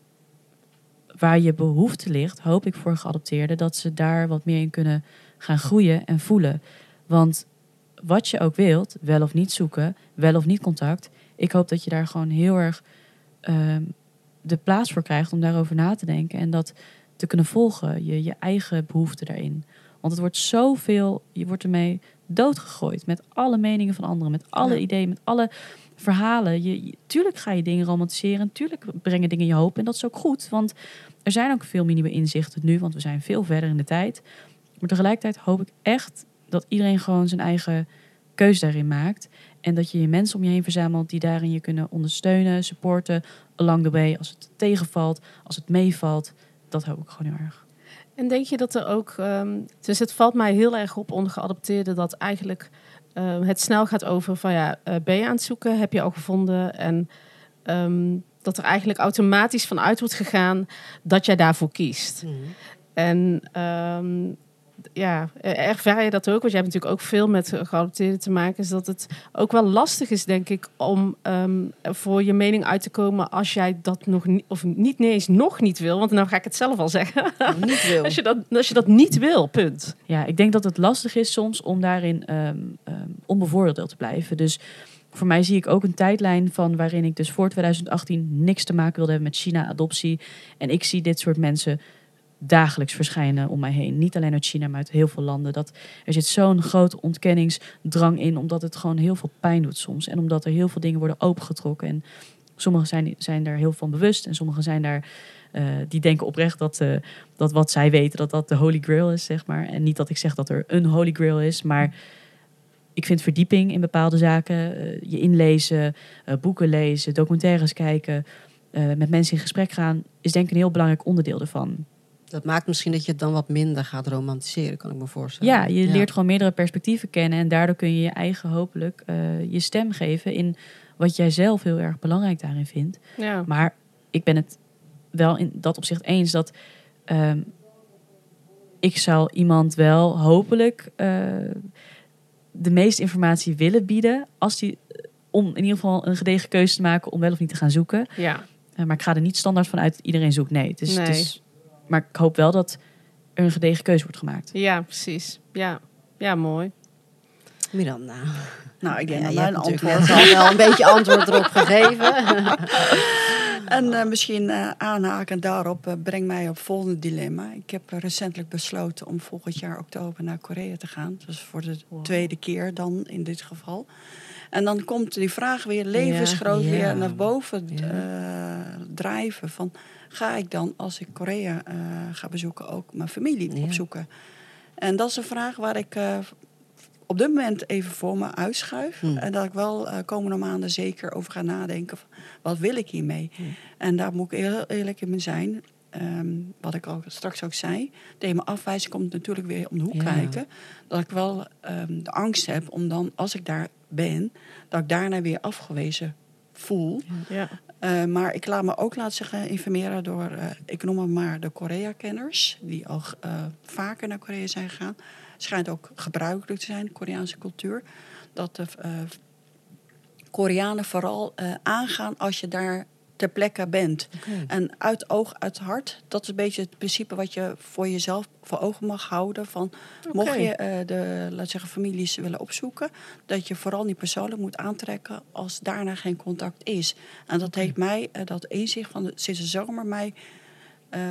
Speaker 3: waar je behoefte ligt, hoop ik voor geadopteerden, dat ze daar wat meer in kunnen gaan groeien en voelen. Want wat je ook wilt, wel of niet zoeken, wel of niet contact, ik hoop dat je daar gewoon heel erg uh, de plaats voor krijgt om daarover na te denken en dat te kunnen volgen, je, je eigen behoeften daarin. Want het wordt zoveel, je wordt ermee doodgegooid met alle meningen van anderen, met alle ja. ideeën, met alle verhalen. Je, je, tuurlijk ga je dingen romantiseren, tuurlijk brengen dingen je hoop en dat is ook goed, want er zijn ook veel nieuwe inzichten nu, want we zijn veel verder in de tijd. Maar tegelijkertijd hoop ik echt dat iedereen gewoon zijn eigen keuze daarin maakt. En dat je je mensen om je heen verzamelt die daarin je kunnen ondersteunen, supporten along the way. Als het tegenvalt, als het meevalt. Dat hoop ik gewoon heel erg.
Speaker 1: En denk je dat er ook. Um, dus het valt mij heel erg op onder geadopteerden dat eigenlijk uh, het snel gaat over van ja, uh, ben je aan het zoeken? Heb je al gevonden? En um, dat er eigenlijk automatisch vanuit wordt gegaan dat jij daarvoor kiest. Mm. En ja, ervaar je dat ook? Want je hebt natuurlijk ook veel met geadopteerden te maken. Is dat het ook wel lastig is, denk ik, om um, voor je mening uit te komen als jij dat nog niet, of niet eens nog niet wil. Want dan ga ik het zelf al zeggen.
Speaker 2: Niet wil. (laughs)
Speaker 1: als, je dat, als je dat niet wil, punt.
Speaker 3: Ja, ik denk dat het lastig is soms om daarin um, um, onbevoordeeld te blijven. Dus voor mij zie ik ook een tijdlijn van waarin ik dus voor 2018 niks te maken wilde hebben met China-adoptie. En ik zie dit soort mensen dagelijks verschijnen om mij heen. Niet alleen uit China, maar uit heel veel landen. Dat er zit zo'n grote ontkenningsdrang in, omdat het gewoon heel veel pijn doet soms. En omdat er heel veel dingen worden opengetrokken. En sommigen zijn, zijn daar heel van bewust en sommigen zijn daar. Uh, die denken oprecht dat, uh, dat wat zij weten, dat dat de holy grail is, zeg maar. En niet dat ik zeg dat er een holy grail is, maar ik vind verdieping in bepaalde zaken, uh, je inlezen, boeken lezen, documentaires kijken, met mensen in gesprek gaan, is denk ik een heel belangrijk onderdeel ervan.
Speaker 2: Dat maakt misschien dat je het dan wat minder gaat romantiseren, kan ik me voorstellen.
Speaker 3: Ja, je leert gewoon meerdere perspectieven kennen en daardoor kun je je eigen hopelijk je stem geven in wat jij zelf heel erg belangrijk daarin vindt. Ja. Maar ik ben het wel in dat opzicht eens dat um, ik zou iemand wel hopelijk uh, de meeste informatie willen bieden als die om in ieder geval een gedegen keuze te maken om wel of niet te gaan zoeken. Ja. Uh, maar ik ga er niet standaard vanuit dat iedereen zoekt. Nee, het is, nee. Het is, maar ik hoop wel dat er een gedegen keuze wordt gemaakt.
Speaker 1: Ja, precies. Ja, ja mooi.
Speaker 2: Miranda.
Speaker 4: Nou, ik denk ja, dat mijn
Speaker 2: antwoord al (laughs) wel een beetje antwoord erop gegeven. (laughs)
Speaker 4: en uh, misschien uh, aanhaken daarop uh, brengt mij op het volgende dilemma. Ik heb recentelijk besloten om volgend jaar oktober naar Korea te gaan. Dus voor de tweede keer dan in dit geval. En dan komt die vraag weer levensgroot ja, weer naar boven drijven. Van, ga ik dan als ik Korea ga bezoeken ook mijn familie opzoeken? En dat is een vraag waar ik op dit moment even voor me uitschuif. Hmm. En dat ik wel uh, komende maanden zeker over ga nadenken. Wat wil ik hiermee? Hmm. En daar moet ik heel eerlijk in zijn. Ehm, wat ik al straks ook zei. Mijn afwijzing komt natuurlijk weer om de hoek kijken. Dat ik wel um, de angst heb om dan, als ik daar ben, dat ik daarna weer afgewezen voel. Ja. Uh, maar ik laat me ook laten zeggen informeren door, uh, ik noem het maar de Korea-kenners, die al uh, vaker naar Korea zijn gegaan schijnt ook gebruikelijk te zijn, de Koreaanse cultuur. Dat de Koreanen vooral aangaan als je daar ter plekke bent. En uit oog, uit hart. Dat is een beetje het principe wat je voor jezelf voor ogen mag houden. Van, Mocht je uh, de laat zeggen, families willen opzoeken, dat je vooral niet persoonlijk moet aantrekken als daarna geen contact is. En dat heeft mij, uh, dat inzicht van de, sinds de zomer, mij uh,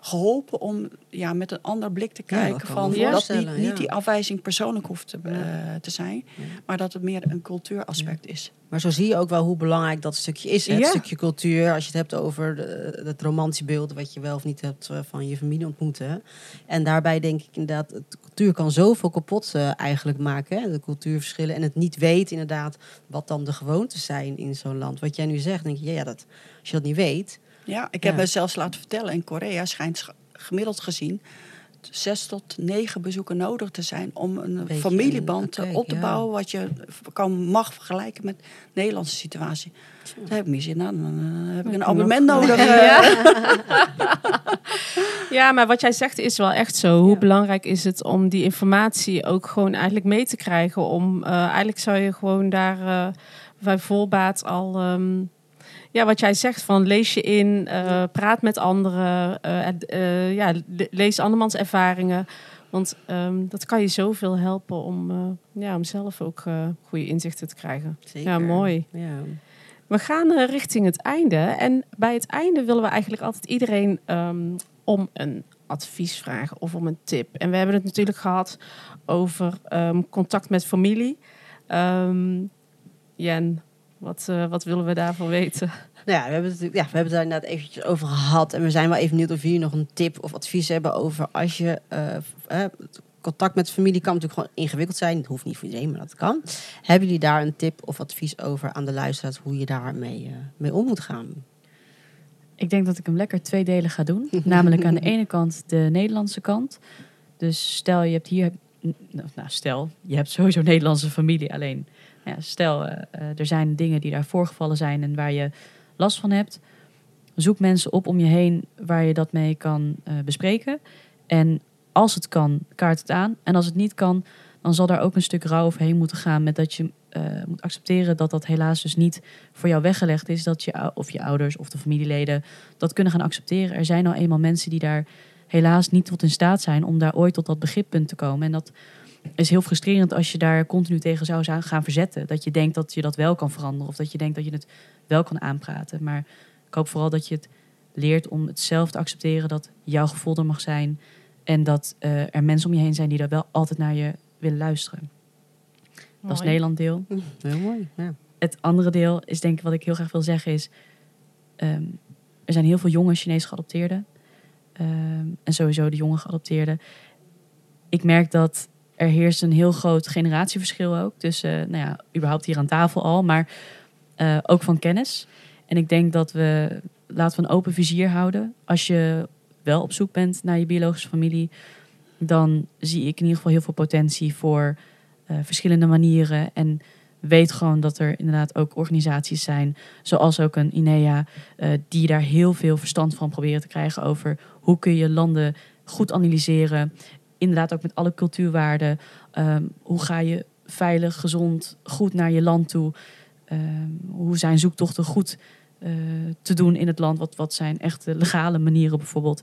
Speaker 4: geholpen om ja, met een ander blik te kijken. van, dat niet, niet die afwijzing persoonlijk hoeft te, uh, te zijn, maar dat het meer een cultuuraspect is.
Speaker 2: Maar zo zie je ook wel hoe belangrijk dat stukje is. Het stukje cultuur, als je het hebt over de, het romantische beeld... wat je wel of niet hebt eh, van je familie ontmoeten. En daarbij denk ik inderdaad, de cultuur kan zoveel kapot uh, eigenlijk maken. Hè? De cultuurverschillen en het niet weten inderdaad... wat dan de gewoontes zijn in zo'n land. Wat jij nu zegt, denk je, ja, dat, als je dat niet weet...
Speaker 4: Ja, ik heb me zelfs laten vertellen, in Korea schijnt gemiddeld gezien zes tot negen bezoeken nodig te zijn om een familieband op te bouwen wat je kan, mag vergelijken met de Nederlandse situatie. Daar heb ik mis in. Nou, dan heb ik een abonnement nodig. Ja. (laughs)
Speaker 1: ja, maar wat jij zegt is wel echt zo. Hoe belangrijk is het om die informatie ook gewoon eigenlijk mee te krijgen? Om uh, eigenlijk zou je gewoon daar uh, bij voorbaat al. Um, ja, wat jij zegt van lees je in, uh, praat met anderen, uh, uh, ja, lees andermans ervaringen. Want um, dat kan je zoveel helpen om, ja, om zelf ook goede inzichten te krijgen. Zeker. Ja, mooi. Ja. We gaan richting het einde. En bij het einde willen we eigenlijk altijd iedereen um, om een advies vragen of om een tip. En we hebben het natuurlijk gehad over um, contact met familie. Jen, wat, uh, wat willen we daarvan weten?
Speaker 2: Nou ja, we hebben, het, ja, we hebben het daar inderdaad eventjes over gehad. En we zijn wel even benieuwd of jullie nog een tip of advies hebben over als je uh, contact met familie kan natuurlijk gewoon ingewikkeld zijn. Het hoeft niet voor iedereen, maar dat kan. Hebben jullie daar een tip of advies over aan de luisteraars hoe je daarmee uh, mee om moet gaan?
Speaker 3: Ik denk dat ik hem lekker twee delen ga doen. (laughs) Namelijk aan de ene kant de Nederlandse kant. Dus stel je hebt hier, nou stel je hebt sowieso Nederlandse familie alleen ja, stel, uh, er zijn dingen die daar voorgevallen zijn en waar je last van hebt. Zoek mensen op om je heen waar je dat mee kan uh, bespreken. En als het kan, kaart het aan. En als het niet kan, dan zal daar ook een stuk rouw overheen moeten gaan. Met dat je moet accepteren dat dat helaas dus niet voor jou weggelegd is. Dat je of je ouders of de familieleden dat kunnen gaan accepteren. Er zijn nou eenmaal mensen die daar helaas niet tot in staat zijn om daar ooit tot dat begrippunt te komen. En dat is heel frustrerend als je daar continu tegen zou gaan verzetten. Dat je denkt dat je dat wel kan veranderen of dat je denkt dat je het wel kan aanpraten. Maar ik hoop vooral dat je het leert om het zelf te accepteren dat jouw gevoel er mag zijn. En dat uh, er mensen om je heen zijn die er wel altijd naar je willen luisteren. Dat is Nederland deel. (laughs)
Speaker 2: Heel mooi, ja.
Speaker 3: Het andere deel is denk ik wat ik heel graag wil zeggen is... Ehm, er zijn heel veel jonge Chinese geadopteerden. Ehm, en sowieso de jonge geadopteerden. Ik merk dat er heerst een heel groot generatieverschil ook. Tussen, nou ja, überhaupt hier aan tafel al, maar uh, ook van kennis. En ik denk dat we, laten we een open vizier houden. Als je wel op zoek bent naar je biologische familie, dan zie ik in ieder geval heel veel potentie voor uh, verschillende manieren. En weet gewoon dat er inderdaad ook organisaties zijn, zoals ook een INEA, die daar heel veel verstand van proberen te krijgen over hoe kun je landen goed analyseren. Inderdaad ook met alle cultuurwaarden. Um, hoe ga je veilig, gezond, goed naar je land toe? Um, hoe zijn zoektochten goed uh, te doen in het land? Wat, wat zijn echt legale manieren bijvoorbeeld?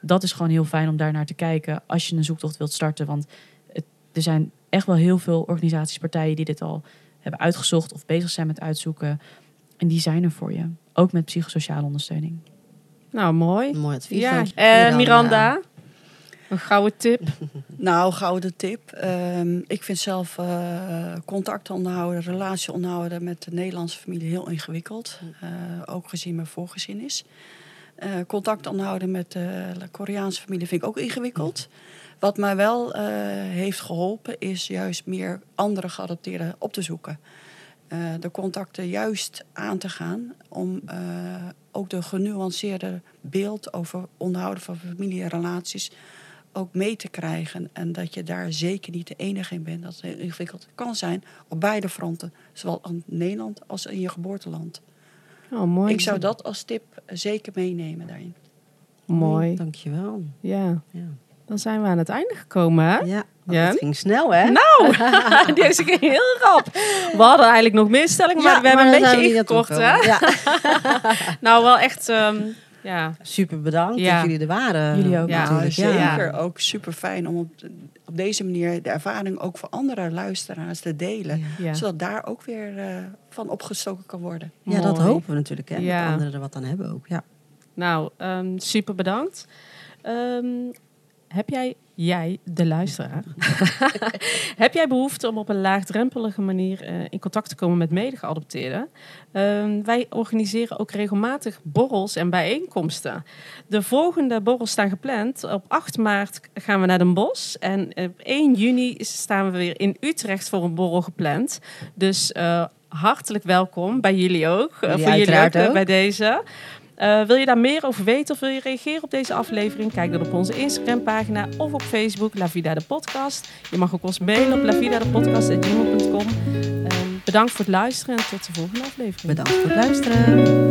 Speaker 3: Dat is gewoon heel fijn om daar naar te kijken als je een zoektocht wilt starten. Want het, er zijn echt wel heel veel organisaties, partijen die dit al hebben uitgezocht of bezig zijn met uitzoeken. En die zijn er voor je. Ook met psychosociale ondersteuning.
Speaker 1: Nou, mooi.
Speaker 2: Mooi advies.
Speaker 1: Ja. En Miranda, een gouden tip. (laughs)
Speaker 4: nou, gouden tip. Um, ik vind zelf uh, contact onderhouden, relatie onderhouden met de Nederlandse familie heel ingewikkeld. Uh, ook gezien mijn voorgezin is. Uh, contact onderhouden met de Koreaanse familie vind ik ook ingewikkeld. Wat mij wel heeft geholpen is juist meer andere geadopteerden op te zoeken. de contacten juist aan te gaan om ook de genuanceerde beeld over onderhouden van familierelaties ook mee te krijgen. En dat je daar zeker niet de enige in bent. Dat het ingewikkeld kan zijn op beide fronten. Zowel in Nederland als in je geboorteland.
Speaker 1: Oh, mooi.
Speaker 4: Ik zou dat als tip zeker meenemen daarin.
Speaker 1: Mooi.
Speaker 2: Dankjewel.
Speaker 1: Ja. ja. Dan zijn we aan het einde gekomen, hè?
Speaker 2: Ja. Ja. Het ging snel, hè?
Speaker 1: Nou, (laughs) (laughs) deze ging heel rap. We hadden eigenlijk nog meer stellingen, maar we hebben een beetje ingekort, hè? Ja. (laughs) nou, wel echt... Um, ja.
Speaker 2: Super bedankt ja. dat jullie er waren.
Speaker 3: Jullie ook
Speaker 4: ja, natuurlijk. Zeker, ook super fijn om op, op, deze manier de ervaring ook voor andere luisteraars te delen. Zodat daar ook weer uh, van opgestoken kan worden.
Speaker 2: Ja, Mooi. dat hopen we natuurlijk. Hè, dat anderen er wat aan hebben ook. Ja.
Speaker 1: Nou, um, super bedankt. Um, heb jij, jij, de luisteraar, (laughs) heb jij behoefte om op een laagdrempelige manier uh, in contact te komen met medegeadopteerden? Uh, wij organiseren ook regelmatig borrels en bijeenkomsten. De volgende borrels staan gepland. Op 8 maart gaan we naar Den Bosch en op 1 juni staan we weer in Utrecht voor een borrel gepland. Dus uh, hartelijk welkom bij jullie ook. Voor jullie ook,
Speaker 2: ook
Speaker 1: bij deze. Eh, wil je daar meer over weten of wil je reageren op deze aflevering? Kijk dan op onze Instagram-pagina of op Facebook La Vida de Podcast. Je mag ook ons mailen op lavidadepodcast.gmail.com. Uh, ehm, bedankt voor het luisteren en tot de volgende aflevering.
Speaker 2: Bedankt voor het luisteren.